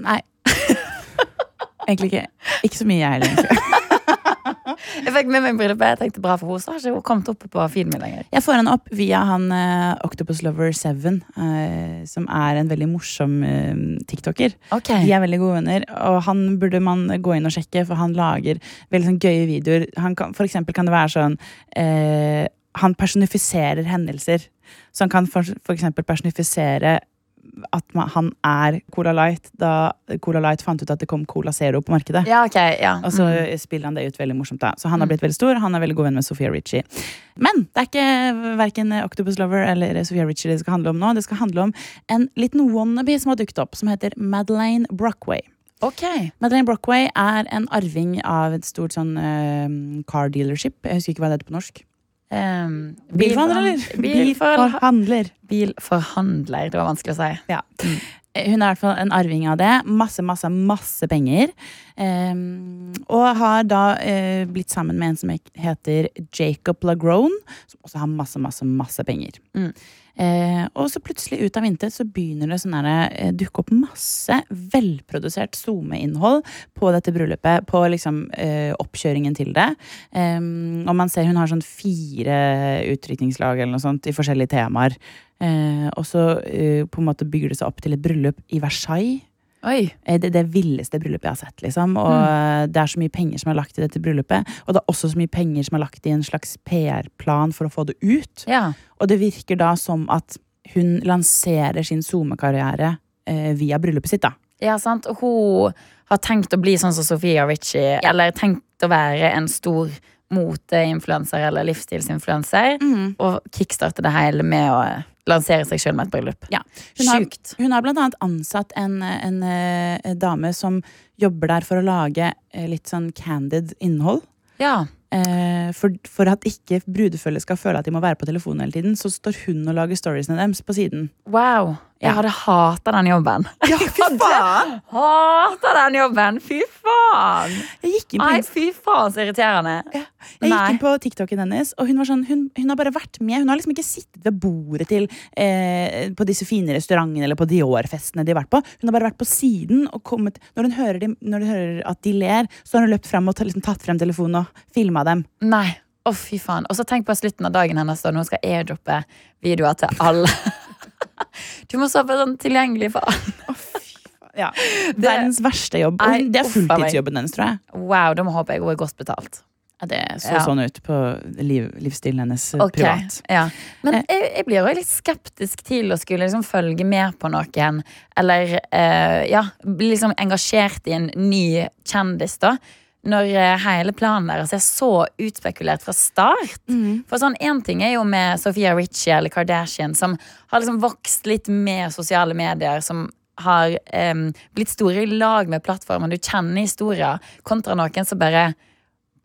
Nei. Egentlig ikke. Ikke så mye, jeg heller. egentlig. Jeg fikk med meg bryllupet. Jeg tenkte bra for henne, så har ikke hun kommet opp på feeden min lenger. Jeg får henne opp via han uh, Octopus Lover 7, uh, som er en veldig morsom uh, tiktoker. Okay. De er veldig gode venner, og han burde man gå inn og sjekke, for han lager veldig sånn gøye videoer. Han kan, for eksempel kan det være sånn eh, Han personifiserer hendelser. Så han kan for, for eksempel personifisere at man, han er Cola Light da Cola Light fant ut at det kom Cola Zero på markedet. Ja, ok, ja. Og så Mm. spiller han det ut veldig morsomt. da Så han har blitt veldig stor, han er veldig god venn med Sophia Ritchie. Men det er ikke verken Octopus Lover eller Sophia Ritchie det skal handle om nå. Det skal handle om en liten wannabe som har dukket opp, som heter Madeleine Brockway. Ok. Madeleine Brockway er en arving av et stort sånn uh, car dealership. Jeg husker ikke hva det heter på norsk. Um, Bilforhandler. Bilforhandler. Bilforhandler. Det var vanskelig å si. Ja. Hun er i hvert fall en arving av det. Masse, masse, masse penger. Um, og har da uh, blitt sammen med en som heter Jacob Lagrone, som også har masse, masse, masse penger. Mm. Eh, og så plutselig ut av intet så begynner det sånn eh, dukke opp masse velprodusert SoMe-innhold på dette bryllupet. På liksom eh, oppkjøringen til det. Eh, og man ser hun har sånn fire utdrikningslag eller noe sånt i forskjellige temaer. Eh, og så eh, på en måte bygger det seg opp til et bryllup i Versailles. Oi. Eh, Det, det villeste bryllupet jeg har sett. liksom Og mm. Det er så mye penger som er lagt i dette bryllupet. Og det er også så mye penger som er lagt i en slags PR-plan for å få det ut. Ja. Og det virker da som at hun lanserer sin SoMe-karriere eh, via bryllupet sitt. da Ja, sant. Og hun har tenkt å bli sånn som Sofia Ritchie, eller tenkt å være en stor moteinfluenser eller livsstilsinfluenser, og kickstarte det hele med å lansere seg sjøl med et bryllup. Ja. Hun har, hun har blant annet ansatt en, en, en, dame som jobber der for å lage eh, litt sånn candid innhold. Ja. Eh, for, for at ikke brudefølget skal føle at de må være på telefonen hele tiden, så står hun og lager storiesene deres på siden. Wow. Jeg hadde hata den jobben. Ja, fy faen! Hata den jobben! Fy faen! Jeg gikk inn på, Nei, fy faen, så irriterende. jeg gikk inn på TikToken hennes, og hun var sånn hun, hun har bare vært med. Hun har liksom ikke sittet ved bordet til eh, på disse fine restaurantene eller på Dior-festene de har vært på. Hun har bare vært på siden og kommet Når hun hører, de, når hun hører at de ler, så har hun løpt frem og liksom, tatt frem telefonen og filma dem. Nei. Å, fy faen. Og så tenk på slutten av dagen hennes, da hun skal airdroppe videoer til alle. Du må så være sånn tilgjengelig for alle. Ja. Verdens verste jobb. Nei, det er fulltidsjobben hennes, tror jeg. Wow, da må håper jeg hun er godt betalt. Ja, det så Ja. sånn ut på liv, livsstilen hennes okay. Privat. Ja. Men Eh. jeg, jeg blir jo litt skeptisk til å skulle liksom følge med på noen. Eller eh, ja, bli liksom engasjert i en ny kjendis, da. Når eh, hele planen deres er så utspekulert fra start. For sånn, Én ting er jo med Sophia Ritchie eller Kardashian, som har liksom vokst litt med sosiale medier. Som har um, blitt store i lag med plattformen. Du kjenner historier. Kontra noen som bare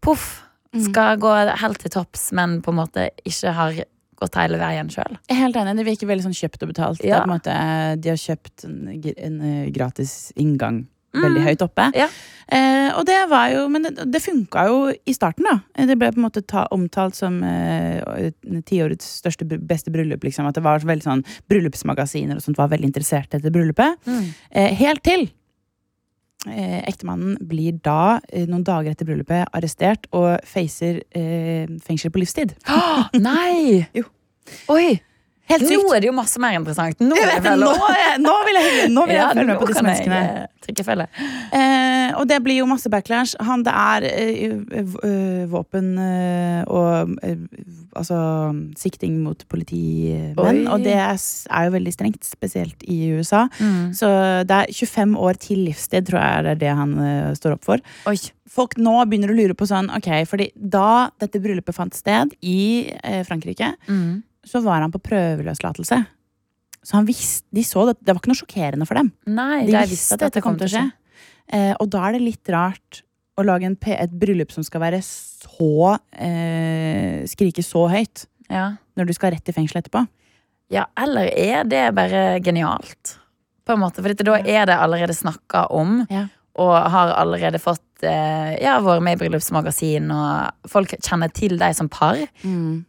poff, skal gå helt til topps, men på en måte ikke har gått hele veien sjøl. Helt enig, Det virker veldig sånn kjøpt og betalt. Det er på en måte, de har kjøpt en, en eh, gratis inngang veldig høyt oppe. Ja. Eh, og det var jo, Men det, det funka jo i starten, da. Det ble på en måte ta, omtalt som eh, tiårets største, beste bryllup. Liksom. At det var veldig sånn Bryllupsmagasiner og sånt var veldig interessert i dette bryllupet. Eh, helt til eh, ektemannen blir da, eh, noen dager etter bryllupet, arrestert og facer eh, fengsel på livstid. Nei! Jo. Oi! Helt sykt. Nå er det jo masse mer interessant. Nå, Jeg vet, jeg nå, nå vil jeg, nå vil jeg Ja, følge med på disse menneskene. jeg, eh. Eh, og det blir jo masse backlash. Han, det er eh, eh, våpen eh, og eh, altså sikting mot politimenn. Og det er, er jo veldig strengt, spesielt i USA. Mm. Så det er 25 år til livstid, tror jeg det er det han står opp for. Oi. Folk nå begynner å lure på sånn, ok, fordi da dette bryllupet fant sted i eh, Frankrike, Mm. Så var han på prøveløslatelse. Så han visste, de så det, det var ikke noe sjokkerende for dem. Nei, De visste at dette kom til å skje. Eh, og da er det litt rart å lage en, et bryllup som skal være så eh, Skrike så høyt Ja. når du skal rett i fengsel etterpå. ja, eller er det bare genialt? På en måte, for da er det allerede snakka om, Ja. og har allerede fått Ja, vært med i bryllupsmagasin, og folk kjenner til deg som par.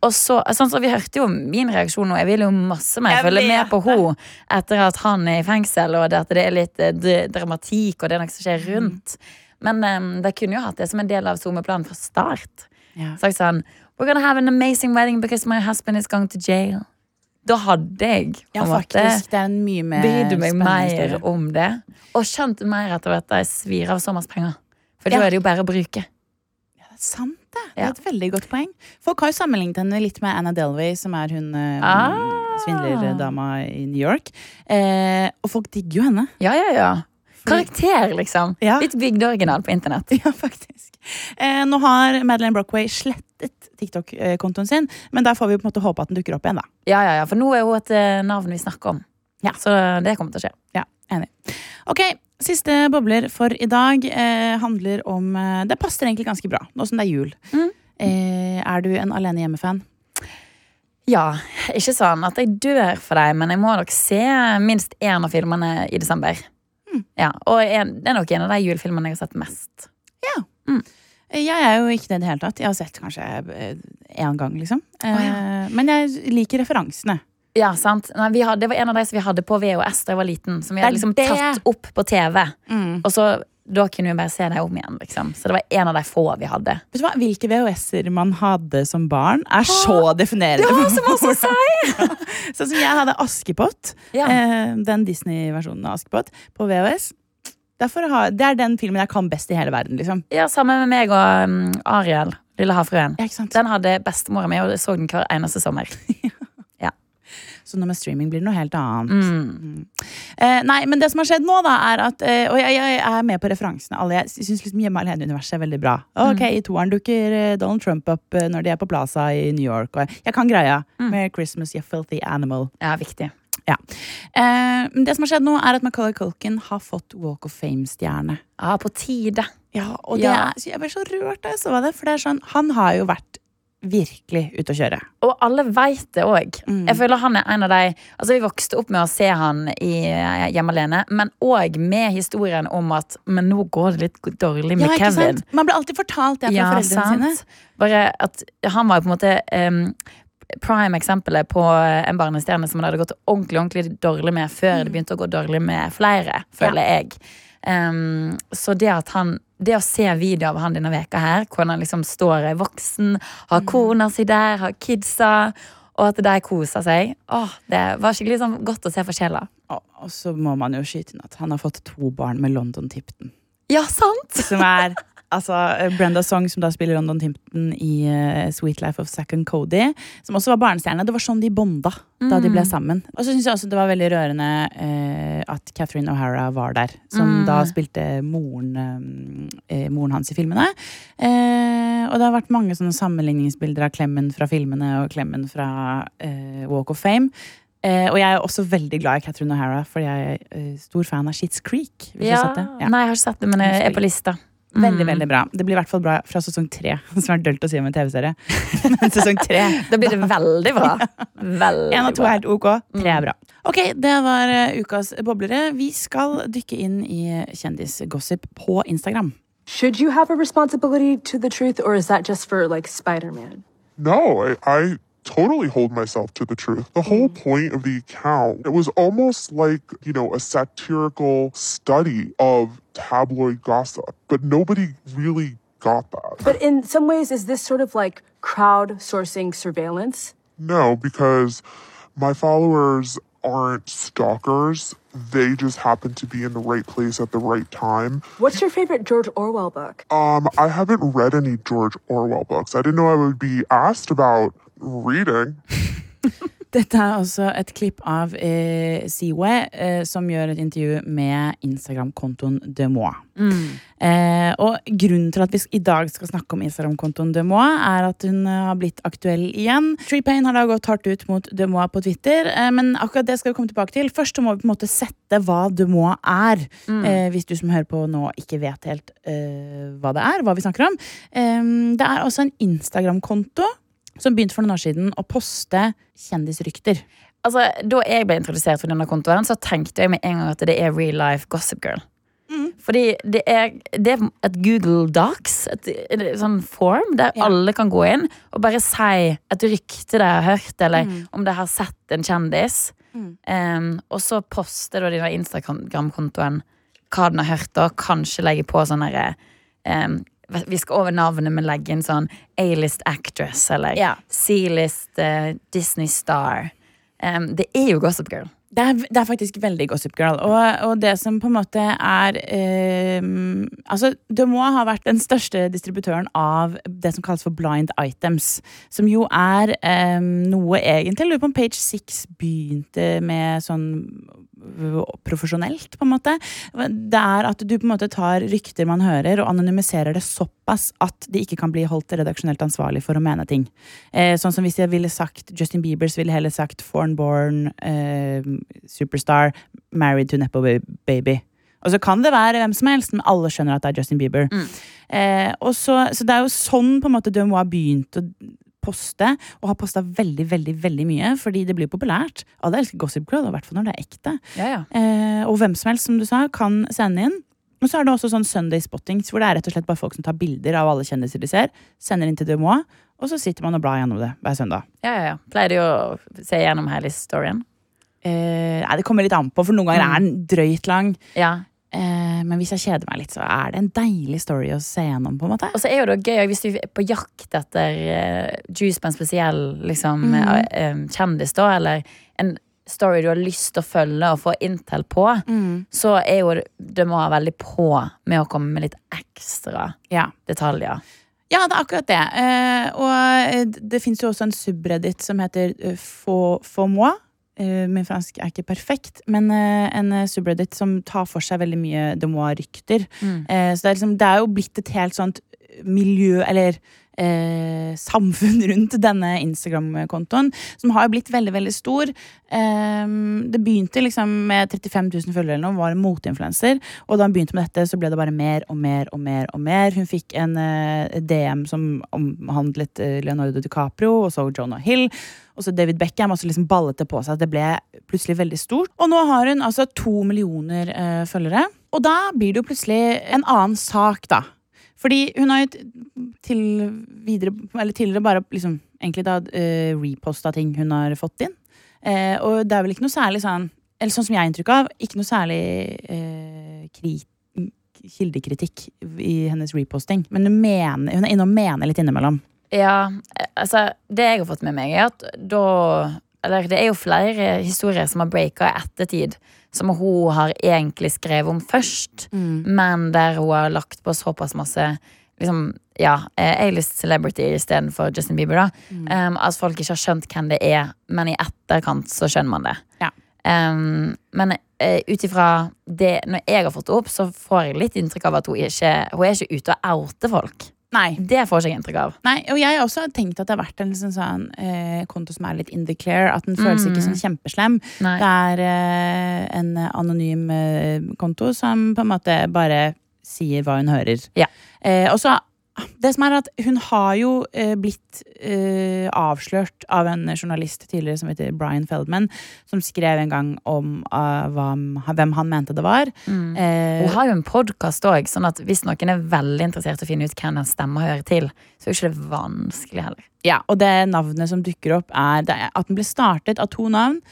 Og så, sånn som Vi hørte jo min reaksjon nå. Jeg vil jo masse mer følge med på henne etter at han er i fengsel, og at det er litt eh, dramatikk, og det er noe som skjer rundt. Men eh, de kunne jo hatt det som en del av SoMe-planen fra start. Ja. Sagt sånn We're gonna have an amazing wedding because my husband is going to jail. Da hadde jeg på Ja, måte. Det en mye brydd meg mer om det. Og skjønt mer etter at jeg svir av så masse penger. For Ja. da er det jo bare å bruke. Ja, Det er sant, det. Det er et veldig godt poeng. Folk har jo sammenlignet henne litt med Anna Delvey, som er hun eh, Ah. svindlerdama i New York. Eh, og folk digger jo henne. Ja, ja, ja. Karakter, liksom. Ja. Litt bygd original på internett. Ja, faktisk. Eh, nå har Madeleine Brockway slettet TikTok-kontoen sin, men der får vi på en måte håpe at den dukker opp igjen, da. Ja, ja, ja, For nå er hun et eh, navn vi snakker om. Ja. Så det kommer til å skje. Ja, enig. Ok, siste bobler for i dag eh, handler om eh, Det passer egentlig ganske bra, nå som det er jul. Mm. Eh, er du en Alene hjemme-fan? Ja, ikke sånn at jeg dør for deg, men jeg må nok se minst én av filmene i desember. Mm. Ja, Og en, det er nok en av de julefilmene jeg har sett mest. Eh, Jeg er jo ikke det i det hele tatt. Jeg har sett kanskje én gang, liksom. Eh, Å, Men jeg liker referansene. Ja, sant? Nei, vi hadde, det var en av de som vi hadde på VHS da jeg var liten. Som vi hadde liksom det. tatt opp på TV. Og så da kunne vi bare se dem om igjen. liksom Så det var en av de få vi hadde. Vet du hva? Hvilke VHS-er man hadde som barn, er så definerende. Det har for så masse å folk. Sånn som jeg hadde Askepott, Ja. eh, den Disney-versjonen av Askepott, på VHS. Ha, det er den filmen jeg kan best i hele verden. liksom Ja, Sammen med meg og um, Ariel, Lille havfruen. Ja. Den hadde bestemora mi, og jeg så den hver eneste sommer. Så nå med streaming blir det noe helt annet. Mm. Eh, nei, men det som har skjedd nå, da, er at eh, Og jeg, jeg er med på referansene. Alle, jeg syns liksom Hjemme alene-universet er veldig bra. Ok, I toeren dukker eh, Donald Trump opp eh, når de er på Plaza i New York. Og jeg, jeg kan greia. Med Christmas, you filthy animal. Ja, viktig. Ja. Eh, det som har skjedd nå, er at Macaulay Culkin har fått Walk of Fame-stjerne. Ja, på tide. Ja, og det Ja. er, så jeg ble så rørt da jeg så det. For det er sånn, han har jo vært virkelig ute å kjøre. Og alle veit det òg. Mm. Jeg føler han er en av de Altså Vi vokste opp med å se han i eh, Hjemme alene, men òg med historien om at Men nå går det litt dårlig med Ja, ikke Kevin. sant? Man ble alltid fortalt det fra foreldrene sine. Bare at han var jo på en måte um, prime eksempelet på en barnestjerne som det hadde gått ordentlig ordentlig dårlig med før det begynte å gå dårlig med flere, føler jeg. Em, så det at han det å se video av han denne veka her, hvor han liksom står voksen, har kona si der, har kidsa, og at de koser seg, åh, det var skikkelig liksom godt å se forskjeller. Og, og så må man jo skyte inn at han har fått to barn med London Tipton. Ja, sant! Som er altså eh, Brenda Song, som da spiller London Timpton i uh, Sweet Life of Zack and Cody. Som også var barnestjerne. Det var sånn de bonda da de ble sammen. Og så syns jeg også det var veldig rørende uh, at Catherine O'Hara var der. Som Mm. da spilte moren, uh, moren hans i filmene. Og det har vært mange sånne sammenligningsbilder av Klemmen fra filmene og Klemmen fra Walk of Fame. Eh, og jeg er også veldig glad i Catherine O'Hara, fordi jeg er eh, stor fan av Shits Creek. Det? Ja. Nei, jeg har ikke sett det, men jeg er på lista. Veldig, Mm. veldig bra. Det blir i hvert fall bra fra sesong tre. Som er dølt å si om en TV-serie. Men sesong tre Da blir det veldig bra. Veldig en og to er helt ok. Tre er bra. Ok, det var eh, ukas boblere. Vi skal dykke inn i kjendisgossip på Instagram. Should you have a responsibility to the truth, or is that just for like Spider Man? No, I, I totally hold myself to the truth. The whole point of the account, it was almost like, you know, a satirical study of tabloid gossip, but nobody really got that. But in some ways, is this sort of like crowdsourcing surveillance? No, because my followers aren't stalkers. They just happen to be in the right place at the right time. What's your favorite George Orwell book? Um, I haven't read any George Orwell books. I didn't know I would be asked about reading. Dette er også et klipp av eh, Seaway, eh, som gjør et intervju med Instagram-kontoen Demois. Eh, og grunnen til at vi i dag skal snakke om Instagram-kontoen Demois, er at hun eh, har blitt aktuell igjen. Treepain har da gått hardt ut mot Demois på Twitter, eh, men akkurat det skal vi komme tilbake til. Først må vi på en måte sette hva Demois er, eh, hvis du som hører på nå ikke vet helt eh, hva det er, hva vi snakker om. Eh, det er også en Instagram-konto som begynte for noen år siden å poste kjendisrykter. Altså, Da jeg ble introdusert for denne kontoen, så tenkte jeg med en gang at det er real life Gossip Girl. Fordi det er, det er et Google Docs, et, et sånn form, der alle kan gå inn og bare si et rykte de har hørt, eller om de har sett en kjendis. Um, og så poster da denne Instagram-kontoen hva den har hørt, og kanskje legge på sånne um, Vi skal over navnet, men legge inn sånn A-list actress eller Ja. C-list uh, Disney star. Um, det er jo Gossip Girl. Det er, det er faktisk veldig Gossip Girl. Og, og det som på en måte er eh, Altså, må ha vært den største distributøren av det som kalles for blind items. Som jo er eh, noe egentlig lurer på om Page Six begynte med sånn øh, profesjonelt, på en måte. Det er at du på en måte tar rykter man hører, og anonymiserer det såpass at de ikke kan bli holdt redaksjonelt ansvarlig for å mene ting. Eh, sånn som hvis jeg ville sagt Justin Biebers ville heller sagt foreign born eh, superstar married to nepo baby. Og så kan det være hvem som helst, men alle skjønner at det er Justin Bieber. Eh, og så, så det er jo sånn på en måte Demois har begynt å poste, og har posta veldig veldig, veldig mye, fordi det blir populært. Alle elsker Gossip Girl, i hvert fall når det er ekte. Eh, og hvem som helst, som du sa, kan sende inn. Og så er det også sånn Sunday spottings, hvor det er rett og slett bare folk som tar bilder av alle kjendiser de ser, sender inn til Demois, og så sitter man og blar gjennom det hver søndag. Ja, ja, ja. Pleier du å se gjennom hele storyen? Eh, nei, det kommer litt an på, for noen ganger er den drøyt lang. Ja. Eh, men hvis jeg kjeder meg litt, så er det en deilig story å se gjennom. på en måte Og så er jo det gøy hvis du er på jakt etter uh, juice på en spesiell liksom, mm. uh, um, kjendis, da, eller en story du har lyst til å følge og få intel på, Mm. så er jo det- må være veldig på med å komme med litt ekstra Ja. detaljer. Ja, det er akkurat det. Eh, og eh, det fins jo også en subreddit som heter eh, Få moi. Min fransk er ikke perfekt, men en subreddit som tar for seg veldig mye de moi-rykter. Mm. Så det er, liksom, det er jo blitt et helt sånt miljø, eller eh, samfunn rundt denne Instagram-kontoen, som har blitt veldig, veldig stor. Eh, det begynte liksom med 35 000 følgere, eller noe, var en moteinfluenser. Og da hun begynte med dette, så ble det bare mer og mer og mer. og mer. Hun fikk en eh, DM som omhandlet eh, Leonardo DiCaprio, og så Jonah Hill. Og så David Beckham, og så liksom ballet det på seg. Det ble plutselig veldig stort. Og nå har hun altså to millioner eh, følgere. Og da blir det jo plutselig en annen sak, da. Fordi hun har jo til videre, tidligere bare liksom, egentlig da uh, reposta ting hun har fått inn. Uh, og det er vel ikke noe særlig sånn Eller sånn som jeg har inntrykk av, ikke noe særlig uh, kri kildekritikk i hennes reposting. Men hun, mener, hun er inne og mener litt innimellom. Ja, altså Det jeg har fått med meg, er at da Eller det er jo flere historier som har breaka i ettertid, som hun har egentlig skrevet om først, men der hun har lagt på såpass masse liksom, ja, eh, A-list celebrity istedenfor Justin Bieber. da um, At folk ikke har skjønt hvem det er, men i etterkant så skjønner man det. Ja. Um, men uh, ut ifra det Når jeg har fått det opp, så får jeg litt inntrykk av at hun ikke Hun er ikke ute og outer folk. Nei. Det får seg jeg inntrykk av. Nei, og jeg har også tenkt at det har vært en liksom sånn, eh, konto som er litt in the clear. At den føles Mm. ikke sånn kjempeslem. Nei. Det er eh, en anonym eh, konto som på en måte bare sier hva hun hører. Eh, og så det som er at Hun har jo eh, blitt eh, avslørt av en journalist tidligere som heter Brian Feldman, som skrev en gang om uh, hvem han mente det var. Mm. Eh, Hun har jo en podkast òg, sånn at hvis noen er veldig interessert i å finne ut hvem den stemma hører til, så er jo ikke det vanskelig heller. Ja, og det navnet som dukker opp, er, det er at den ble startet av to navn.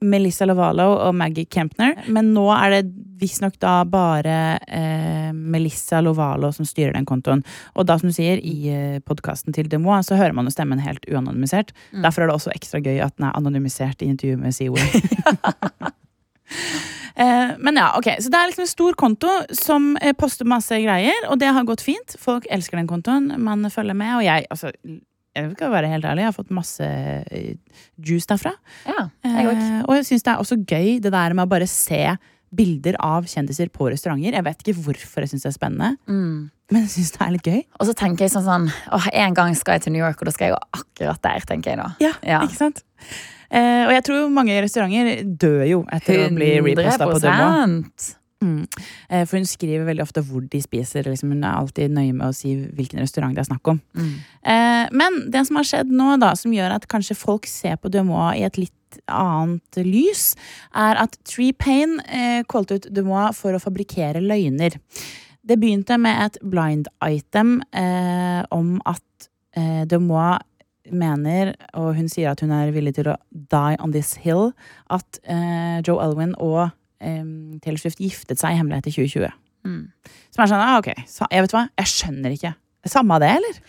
Melissa Lovalo og Maggie Kempner. Men nå er det visstnok da bare eh, Melissa Lovalo som styrer den kontoen. Og da, som du sier, i eh, podkasten til Demois så hører man jo stemmen helt uanonymisert. Mm. Derfor er det også ekstra gøy at den er anonymisert i intervjuet med CEO. Eh, men ja, ok, Så det er liksom en stor konto som eh, poster masse greier, og det har gått fint. Folk elsker den kontoen, man følger med, og jeg altså, jeg skal være helt ærlig, jeg har fått masse eh, juice derfra. Ja, jeg. Eh, og jeg syns det er også gøy det der med å bare se bilder av kjendiser på restauranter. Jeg vet ikke hvorfor jeg syns det er spennende, Mm. men jeg syns det er litt gøy. Og så tenker jeg sånn sånn Åh, en gang skal jeg til New York, og da skal jeg jo akkurat der, tenker jeg da. Ja, ikke sant? Eh, og jeg tror mange restauranter dør jo etter å bli reposta på Dumbo. Mm. Eh, for hun skriver veldig ofte hvor de spiser. Liksom, hun er alltid nøye med å si hvilken restaurant det er snakk om. Mm. Eh, men det som har skjedd nå, da, som gjør at kanskje folk ser på Dumois i et litt annet lys, er at Tree Payne eh, ut Dumois for å fabrikkere løgner. Det begynte med et blind item eh, om at eh, Dumois mener, og hun sier at hun er villig til å die on this hill, at eh, Joe Elwin og eh, Taylor Swift giftet seg i hemmelighet i 2020. Som er sånn, ah, ok, jeg vet hva, jeg skjønner ikke. Samme av det, eller?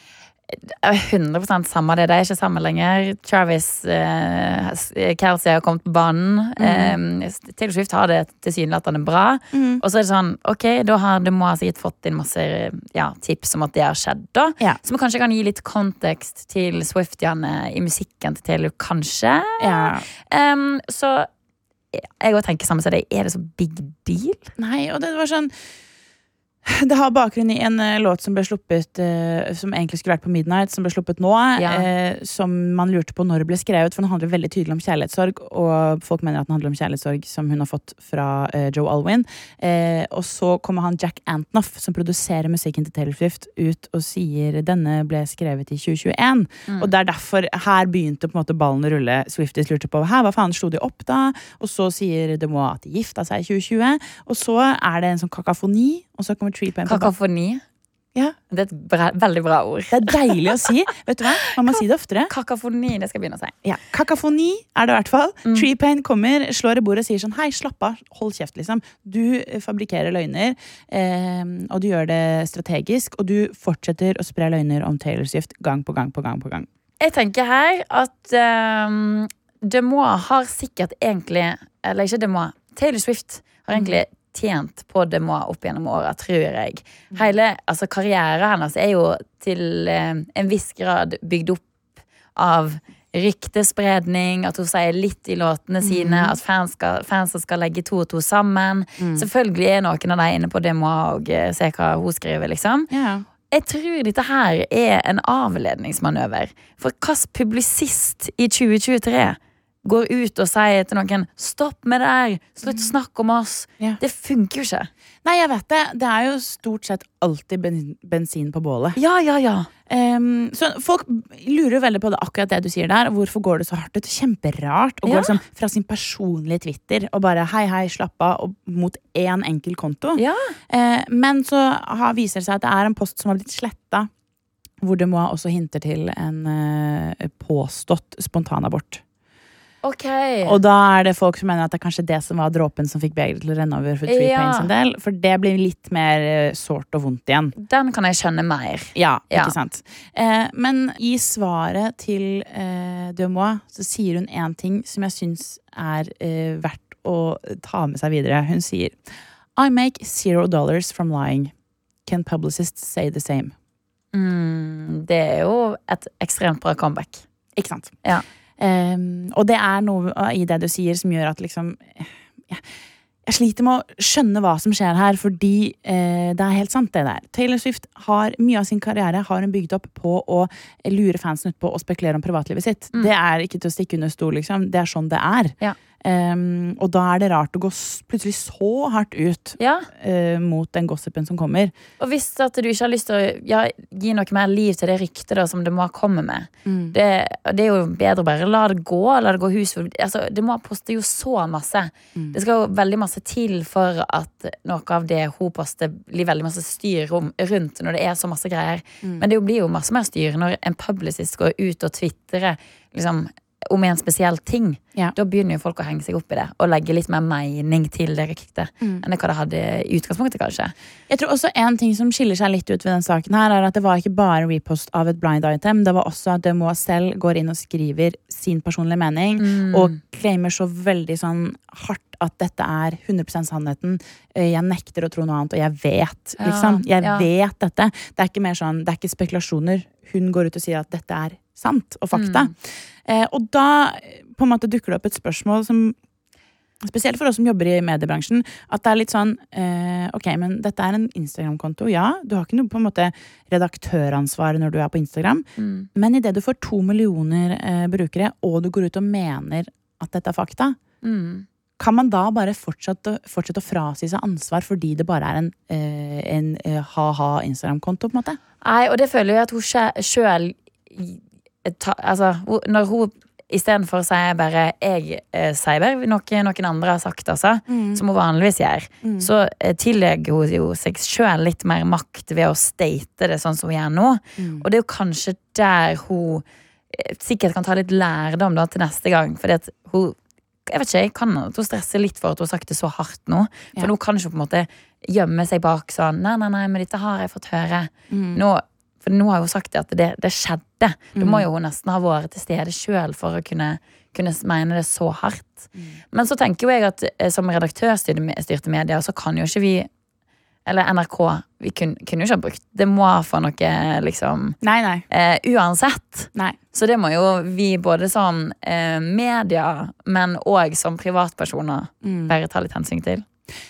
100 samme det. De er ikke sammen lenger. Travis eh, Kelsey har kommet på banen. Mm. Eh, Taylor Swift har det tilsynelatende bra. Mm. Og så er det sånn, ok, da har du må ha sikkert fått inn masse ja, tips om at det har skjedd. da Ja. Som kanskje kan gi litt kontekst til Swiftiane i musikken til Taylor, kanskje. Ja. Um, så jeg òg tenker samme som deg. Er det så big deal? Nei, og det var sånn det har bakgrunn i en uh, låt som ble sluppet uh, Som egentlig skulle vært på Midnight, som ble sluppet nå. Ja. Uh, som man lurte på når det ble skrevet, for den handler veldig tydelig om kjærlighetssorg. Og folk mener at den handler om kjærlighetssorg som hun har fått fra Joe Alwyn. Og så kommer han Jack Antonoff, som produserer musikken til Taylor Swift, ut og sier denne ble skrevet i 2021. Og det er derfor her begynte på en måte ballen å rulle. Swifties lurte på hva faen slo de opp da? Og så sier de må at de gifta seg i 2020. Og så er det en sånn kakafoni, og så kommer Tree Pain på Kakafoni? Ja. Det er et bra, veldig bra ord. Det er deilig å si. Vet du hva? Man må si det oftere. Kakafoni, det skal jeg begynne å si. Ja, Kakafoni er det i hvert fall. Tree Pain kommer, slår i bordet og sier sånn Hei, slapp av, hold kjeft, liksom. Du eh, fabrikkerer løgner, eh, og du gjør det strategisk, og du fortsetter å spre løgner om Taylor Swift gang på gang på gang på gang. Jeg tenker her at um, Demois har sikkert egentlig Eller ikke Demois. Taylor Swift har egentlig tjent på Demois opp gjennom åra, tror jeg. Hele altså, karrieren hennes er jo til eh, en viss grad bygd opp av ryktespredning, at hun sier litt i låtene sine, at fans skal, fansen skal legge to og to sammen. Selvfølgelig er noen av de inne på Demois og se hva hun skriver, liksom. Jeg tror dette her er en avledningsmanøver. For hvilken publisist i 2023 går ut og sier til noen 'stopp med det der', slutt å snakke om oss. Det funker jo ikke. Nei, jeg vet det. Det er jo stort sett alltid ben bensin på bålet. Ja, ja, ja. Um, så folk lurer jo veldig på det, akkurat det du sier der. Hvorfor går det så hardt ut? Kjemperart å gå Ja. liksom fra sin personlige Twitter og bare hei, hei, slapp av, og mot én enkel konto. Eh, men så har, viser det seg at det er en post som har blitt sletta, hvor det må også hinter til en uh, påstått spontanabort. Ok. Og da er det folk som mener at det er kanskje det som var dråpen som fikk begeret til å renne over for Ja. Del. For det blir litt mer eh, sårt og vondt igjen. Den kan jeg skjønne mer. Ja, Ja. ikke sant. Eh, men i svaret til eh, Demois så sier hun én ting som jeg syns er eh, verdt å ta med seg videre. Hun sier I make zero dollars from lying. Can publicists say the same? Mm, det er jo et ekstremt bra comeback. Ikke sant? Ja. Ehm, og det er noe i det du sier som gjør at liksom jeg, jeg sliter med å skjønne hva som skjer her, fordi uh, det er helt sant, det der. Taylor Swift har mye av sin karriere har hun bygd opp på å lure fansen ut på å spekulere om privatlivet sitt. Det er ikke til å stikke under stol, liksom. Det er sånn det er. Ja. Ehm, og da er det rart å gå plutselig så hardt ut Ja. uh, mot den gossipen som kommer. Og hvis at du ikke har lyst til å ja, gi noe mer liv til det ryktet da, som det må komme med, det, det er jo bedre å bare la det gå. La det gå hus altså, Det må poste jo så masse. Det skal jo veldig masse til for at noe av det hun poster, blir veldig masse styr om, rundt når det er så masse greier. Men det blir jo masse mer styr når en publicist går ut og tvitrer liksom, om en spesiell ting. Da begynner jo folk å henge seg opp i det og legge litt mer mening til det ryktet enn det hva det hadde i utgangspunktet, kanskje. Jeg tror også En ting som skiller seg litt ut ved den saken, her er at det var ikke bare repost av et blind item. Det var også at Demois selv går inn og skriver sin personlige mening, Mm. og claimer så veldig sånn hardt at dette er 100 sannheten. Eh, Jeg nekter å tro noe annet, og jeg vet. Ja, liksom. Jeg ja. vet dette. Det er ikke mer sånn, det er ikke spekulasjoner. Hun går ut og sier at dette er sant og fakta. Mm. Eh, og da på en måte dukker det opp et spørsmål som Spesielt for oss som jobber i mediebransjen. At det er litt sånn eh, Ok, men dette er en Instagram-konto. Ja, du har ikke noe på en måte redaktøransvar når du er på Instagram. Mm. Men idet du får to millioner eh, brukere, og du går ut og mener at dette er fakta, Mm. kan man da bare fortsette, fortsette å frasi seg ansvar fordi det bare er en, eh, en eh, ha-ha Instagram-konto? på en måte? Nei, og det føler jeg at hun sjøl Altså, hun- når hun istedenfor sier bare 'jeg eh, sier bare noe noen andre har sagt', altså, Mm. som hun vanligvis gjør, Mm. så eh, tillegger hun jo seg sjøl litt mer makt ved å state det sånn som hun gjør nå. Mm. Og det er jo kanskje der hun eh, sikkert kan ta litt lærdom da, til neste gang. Fordi at hun jeg vet ikke, jeg kan at hun stresser litt for at hun har sagt det så hardt nå. For nå kan hun ikke på en måte gjemme seg bak sånn Nei, nei, nei, men dette har jeg fått høre. Mm. Nå, for nå har hun sagt at det, det skjedde. Da Mm. må jo hun nesten ha vært til stede sjøl for å kunne, kunne mene det så hardt. Mm. Men så tenker jo jeg at eh, som redaktørstyrte medier, så kan jo ikke vi eller NRK, vi kunne, kunne jo ikke ha brukt det må for noe, liksom. Nei, nei. Eh, uansett. Nei. Så det må jo vi både som eh, media, men òg som privatpersoner, Mm. bare ta litt hensyn til.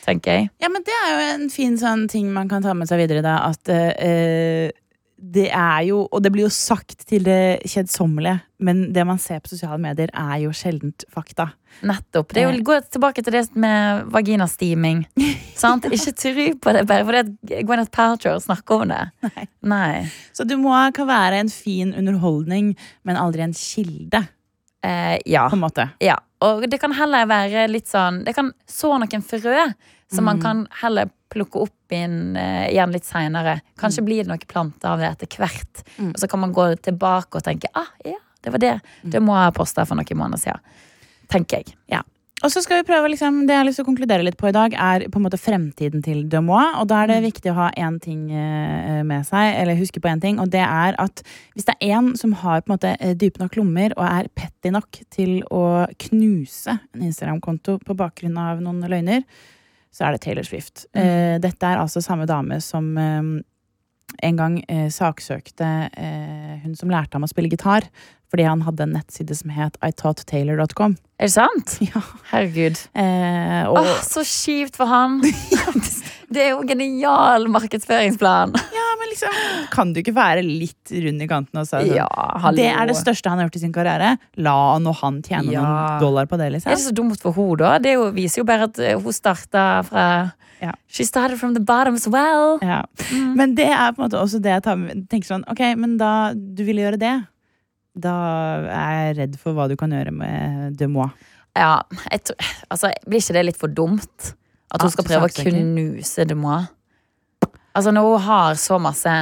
Tenker jeg. Ja, men det er jo en fin sånn ting man kan ta med seg videre, da. At eh, det er jo Og det blir jo sagt til det kjedsommelige, men det man ser på sosiale medier, er jo sjeldent fakta. Nettopp. Det er jo, Gå tilbake til det med vaginasteaming. sant? Ikke tro på det bare fordi Gwyneth Paltrow snakker om det. Nei. Så du må kan være en fin underholdning, men aldri en kilde. Eh, ja. På en måte. Ja, og det kan heller være litt sånn Det kan så noen frø som man Mm. kan heller plukke opp inn, uh, igjen litt seinere. Kanskje blir det noen planter av det etter hvert. Mm. Og så kan man gå tilbake og tenke ah, ja, det var det. Det må jeg ha posta for noen måneder siden. Tenker jeg. Ja. Og så skal vi prøve, liksom, Det jeg har lyst til å konkludere litt på i dag, er på en måte fremtiden til Demois. Og da er det viktig å ha én ting eh, med seg, eller huske på én ting, og det er at hvis det er én som har på en måte eh, dype nok lommer og er petty nok til å knuse en Instagram-konto på bakgrunn av noen løgner, så er det Taylor Swift. Eh, dette er altså samme dame som eh, en gang eh, saksøkte eh, hun som lærte ham å spille gitar, fordi han hadde en nettside som het itaughttaylor.com. Er det sant? Ja. Herregud. Eh, og, Åh, så kjipt for han! det er jo en genial markedsføringsplan. ja, men liksom, kan du ikke være litt rund i kanten og si Ja. Det er det største han har gjort i sin karriere. La nå han tjene Ja. noen dollar på det, Er liksom. det så dumt for henne, da? Det er jo, viser jo bare at eh, hun starta fra Ja. She started from the bottom as well. Ja. Men det er på en måte også det jeg med, tenker sånn Ok, men da du ville gjøre det, da er jeg redd for hva du kan gjøre med Demois. Ja, jeg tror, altså, Blir ikke det litt for dumt? At hun ja, skal prøve å knuse knuse Demois? Altså, når hun har så masse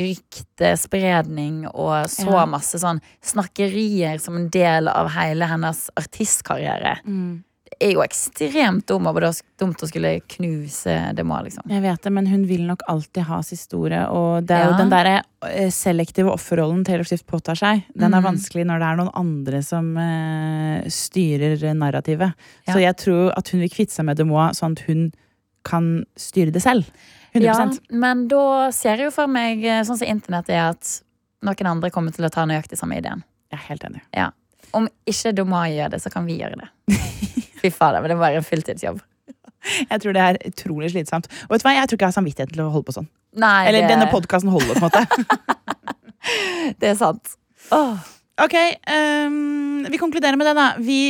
ryktespredning og så Ja. masse sånn snakkerier som en del av hele hennes artistkarriere Det er jo ekstremt dum, og det er dumt å skulle knuse Demois, liksom. Jeg vet det, men hun vil nok alltid ha sin store, Og det er jo den derre eh, selektive offerrollen Taylor Swift påtar seg. Den er mm. vanskelig når det er noen andre som uh, styrer narrativet. Ja. Så jeg tror at hun vil kvitte seg med Demoa, sånn at hun kan styre det selv. 100 Ja, men da ser jeg jo for meg, eh, sånn som internett er, at noen andre kommer til å ta nøyaktig samme ideen. Jeg er helt enig. Ja. Om ikke Domai gjør det, så kan vi gjøre det. Fy fader, men det var en fulltidsjobb. Jeg tror det er utrolig slitsomt. Og vet du hva, jeg tror ikke jeg har samvittighet til å holde på sånn. Nei, Eller det, denne podkasten holder, på en måte. det er sant. Åh, ok, um, vi konkluderer med det, da. Vi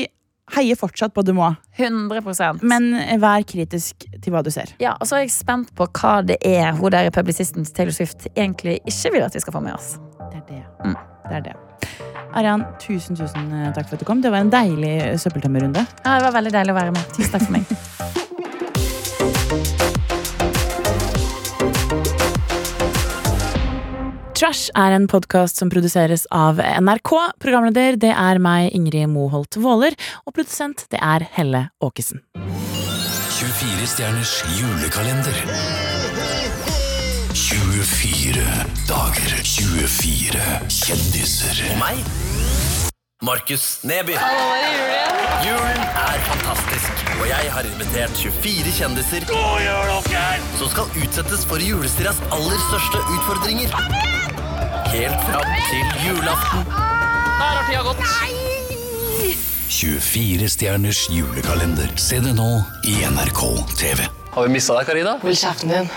heier fortsatt på Dumois. 100% men vær kritisk til hva du ser. Ja, og så er jeg spent på hva det er hun der publisisten til Taylor Swift egentlig ikke vil at vi skal få med oss. Det er det. Mm. det, er det. Arian, tusen tusen eh, takk for at du kom. Det var en deilig eh, søppeltømmerrunde. Ja, det var veldig deilig å være med. Tusen takk for meg. Trash er en podkast som produseres av NRK. Programleder det er meg, Ingrid Moholt Våler. Og produsent det er Helle Åkesen. 24 stjerners julekalender. 24 dager, 24 kjendiser. Og meg, Markus Neby. Julen er fantastisk, og jeg har invitert 24 kjendiser som skal utsettes for julestiras aller største utfordringer. Helt fram til julaften. Der har tida gått. 24 stjerners julekalender. Se det nå i NRK TV. Har vi mista deg, Karina? Hold kjeften din.